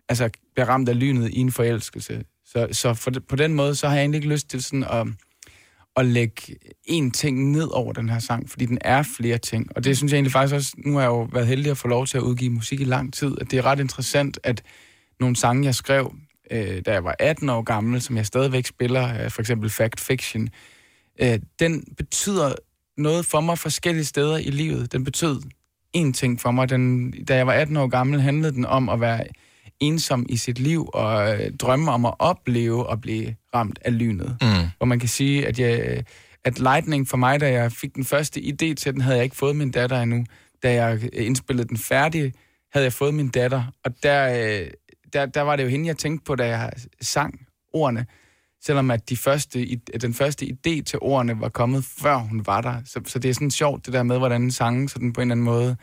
Speaker 20: altså, bliver ramt af lynet i en forelskelse. Så, så for, på den måde, så har jeg egentlig ikke lyst til sådan at, at lægge én ting ned over den her sang, fordi den er flere ting. Og det synes jeg egentlig faktisk også, nu har jeg jo været heldig at få lov til at udgive musik i lang tid, at det er ret interessant, at nogle sange, jeg skrev, øh, da jeg var 18 år gammel, som jeg stadigvæk spiller, øh, for eksempel Fact Fiction, øh, den betyder noget for mig forskellige steder i livet. Den betød én ting for mig. Den, da jeg var 18 år gammel, handlede den om at være ensom i sit liv og øh, drømme om at opleve at blive ramt af lynet.
Speaker 1: Mm.
Speaker 20: Hvor man kan sige, at, jeg, at Lightning for mig, da jeg fik den første idé til den, havde jeg ikke fået min datter endnu. Da jeg øh, indspillede den færdig, havde jeg fået min datter. Og der, øh, der, der var det jo hende, jeg tænkte på, da jeg sang ordene. Selvom at de første, den første idé til ordene var kommet, før hun var der. Så, så det er sådan sjovt, det der med, hvordan sangen sådan på en eller anden måde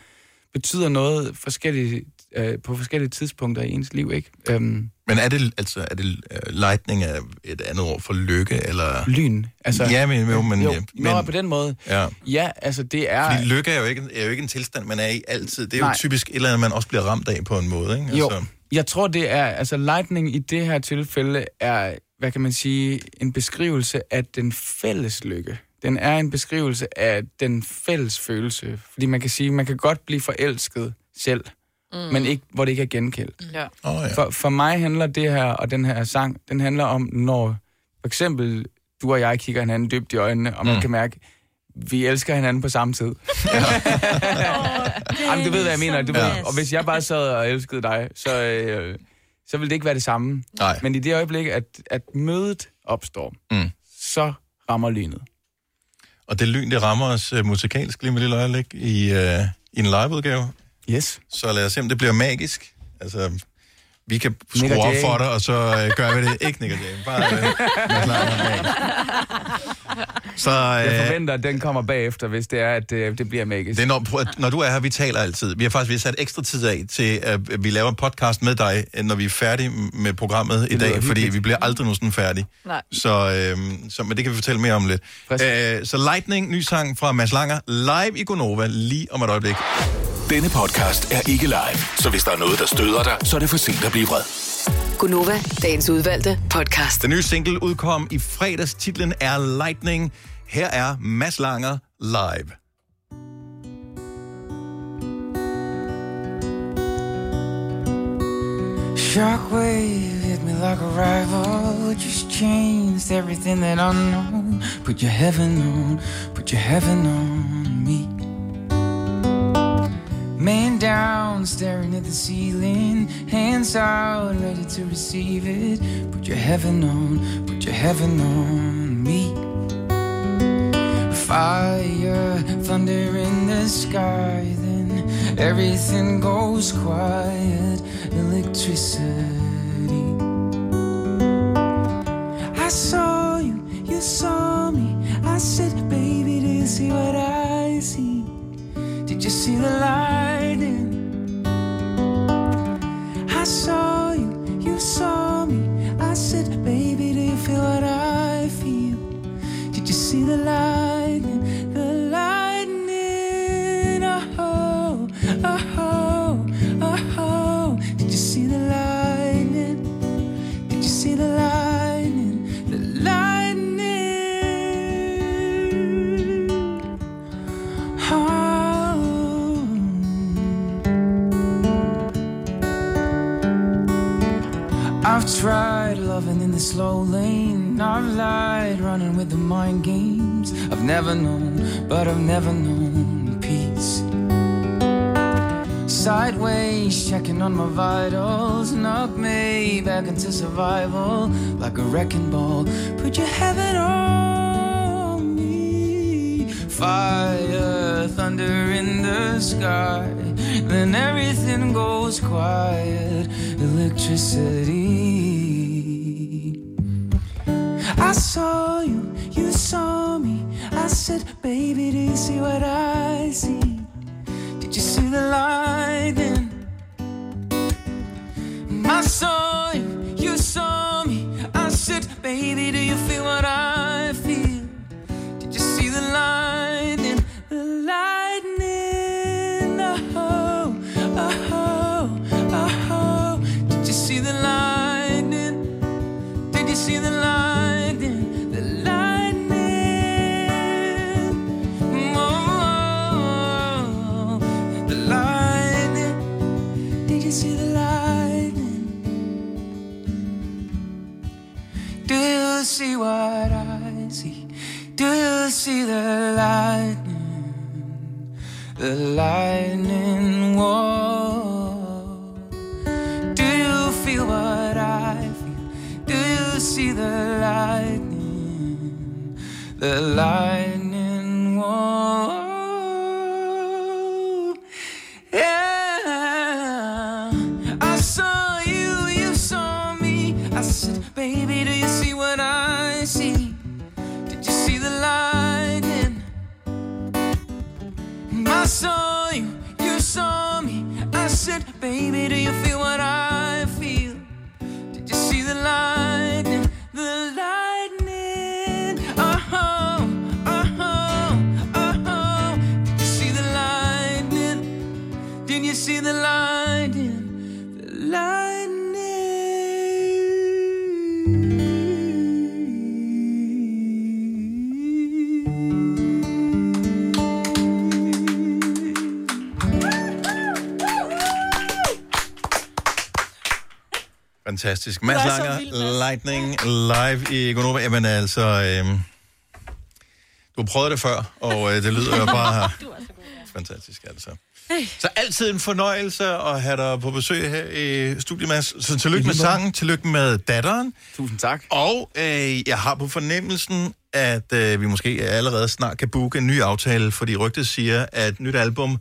Speaker 20: betyder noget forskellige, øh, på forskellige tidspunkter i ens liv, ikke? Øhm,
Speaker 1: Men er det, altså, er det uh, lightning er et andet ord for lykke, eller...
Speaker 20: lyn. Altså,
Speaker 1: ja, men, jo, men,
Speaker 20: jo,
Speaker 1: ja,
Speaker 20: Nå,
Speaker 1: men
Speaker 20: på den måde.
Speaker 1: Ja.
Speaker 20: Ja, altså det er...
Speaker 1: Fordi lykke er jo, ikke, er jo ikke en tilstand, man er i altid. Det er jo
Speaker 20: Nej.
Speaker 1: typisk et eller andet, man også bliver ramt af på en måde, ikke?
Speaker 20: Jo,
Speaker 1: Altså,
Speaker 20: jeg tror, det er... Altså, lightning i det her tilfælde er, hvad kan man sige, en beskrivelse af den fælles lykke. Den er en beskrivelse af den fælles følelse. Fordi man kan sige, man kan godt blive forelsket selv,
Speaker 2: Mm.
Speaker 4: men ikke, hvor det ikke er gengældt.
Speaker 2: Ja.
Speaker 1: Oh, ja.
Speaker 4: For, for mig handler det her, og den her sang, den handler om, når for eksempel du og jeg kigger hinanden dybt i øjnene, og man
Speaker 1: Mm.
Speaker 4: kan mærke, vi elsker hinanden på samme tid. Jamen, du ved, hvad jeg mener. Du ved,
Speaker 1: Ja.
Speaker 4: og hvis jeg bare sad og elskede dig, så, øh, så ville det ikke være det samme.
Speaker 1: Nej.
Speaker 4: Men i det øjeblik, at, at mødet opstår,
Speaker 1: Mm.
Speaker 4: så rammer lynet.
Speaker 1: Og det lyn, det rammer os uh, musikalsk lige med et lille øjeblik i, uh, i en liveudgave.
Speaker 4: Yes.
Speaker 1: Så lad os se, om det bliver magisk. Altså, vi kan
Speaker 4: Nick
Speaker 1: skrue op for dig, og så uh, gør vi det. Ikke Nick Jay, bare magisk. Så,
Speaker 4: Jeg
Speaker 1: øh,
Speaker 4: forventer, at den kommer bagefter, hvis det er, at det, det bliver magisk.
Speaker 1: Det er når, når du er her, vi taler altid. Vi har faktisk vi har sat ekstra tid af til, at vi laver en podcast med dig, når vi er færdige med programmet i dag, fordi vi bliver aldrig nogensinde færdige.
Speaker 2: Nej.
Speaker 1: Så, øhm, så, men det kan vi fortælle mere om lidt. Øh, så Lightning, ny sang fra Mads Langer, live i Gonova, lige om et øjeblik.
Speaker 5: Denne podcast er ikke live, så hvis der er noget, der støder dig, så er det for sent at blive vred.
Speaker 7: Gunova, dagens udvalgte podcast.
Speaker 1: Den nye single udkom i fredags. Titlen er Lightning. Her er Mads Langer live.
Speaker 20: Shockwave hit me like a rival. Just changed everything that I know. Put your heaven on, put your heaven on me. Man down, staring at the ceiling. Hands out, ready to receive it. Put your heaven on, put your heaven on me. Fire, thunder in the sky, then everything goes quiet. Electricity. I saw you, you saw me. I said, baby, do you see what I see? Did you see the lightning? I saw slow lane. I've lied running with the mind games. I've never known, but I've never known peace. Sideways, checking on my vitals. Knock me back into survival like a wrecking ball. Put your heaven on me. Fire, thunder in the sky. Then everything goes quiet. Electricity. I saw you, you saw me. I said, baby, do you see what I see? Did you see the lightning? I saw you,
Speaker 1: Fantastisk.
Speaker 2: Du
Speaker 1: Mads
Speaker 2: er
Speaker 1: Langer. Lightning live i Gonova. Jamen altså, øhm, du har prøvet det før, og øh, det lyder jo bare fantastisk, altså. Så altid en fornøjelse at have dig på besøg her i studiet, Mads. Så tillykke med sangen, tillykke med datteren.
Speaker 20: Tusind tak.
Speaker 1: Og øh, jeg har på fornemmelsen, at øh, vi måske allerede snart kan booke en ny aftale, fordi rygtet siger, at nyt album,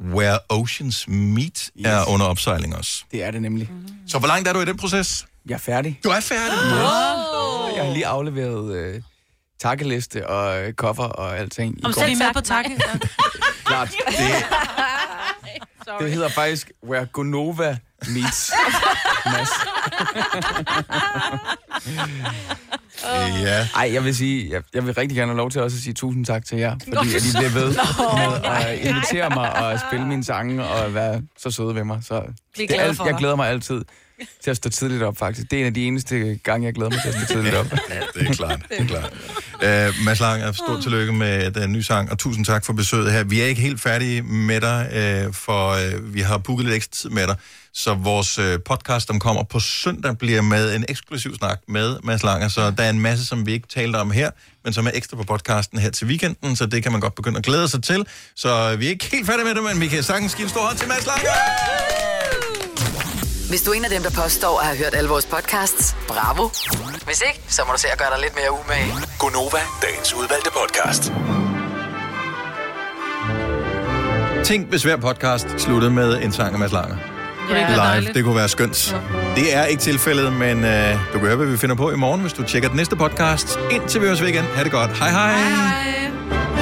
Speaker 1: Where Oceans Meet, yes. er under opsejling også.
Speaker 20: Det er det nemlig.
Speaker 1: Så hvor langt er du i den proces?
Speaker 20: Jeg er færdig.
Speaker 1: Du er færdig?
Speaker 20: Yes. Jeg har lige afleveret øh, takkeliste og øh, cover og alting. i
Speaker 3: Om så er vi med på takken.
Speaker 20: Klart. Det, det hedder faktisk Where Gonova Meets Mads.
Speaker 1: Ja.
Speaker 20: Ej, jeg vil sige, jeg, jeg vil rigtig gerne have lov til også at sige tusind tak til jer, fordi at I bliver ved med at invitere mig og spille mine sange og være så søde ved mig. Så det er jeg glæder mig altid til at stå tidligt op, faktisk. Det er en af de eneste gange, jeg glæder mig til at stå tidligt op.
Speaker 1: Ja, det er klart. Det er klart. Uh, Mads Lang, stort tillykke med den nye sang, og tusind tak for besøget her. Vi er ikke helt færdige med dig, uh, for uh, vi har booket lidt ekstra tid med dig. Så vores uh, podcast, som kommer på søndag, bliver med en eksklusiv snak med Mads Langer. Så der er en masse, som vi ikke talte om her, men som er ekstra på podcasten her til weekenden, så det kan man godt begynde at glæde sig til. Så uh, vi er ikke helt færdige med det, men vi kan sagtens give en stor hånd til Mads Langer!
Speaker 7: Hvis du er en af dem, der påstår at have hørt alle vores podcasts, bravo. Hvis ikke, så må du se at gøre dig lidt mere umage.
Speaker 5: Gonova, dagens udvalgte podcast.
Speaker 1: Tænk, hvis hver podcast sluttede med en sang af Mads Langer.
Speaker 3: være
Speaker 1: Live,
Speaker 3: dejligt?
Speaker 1: det kunne være skønt. Det er ikke tilfældet, men øh, du kan høre, hvad vi finder på i morgen, hvis du tjekker den næste podcast. Indtil vi høres ved igen. Ha' det godt. Hej hej. hej.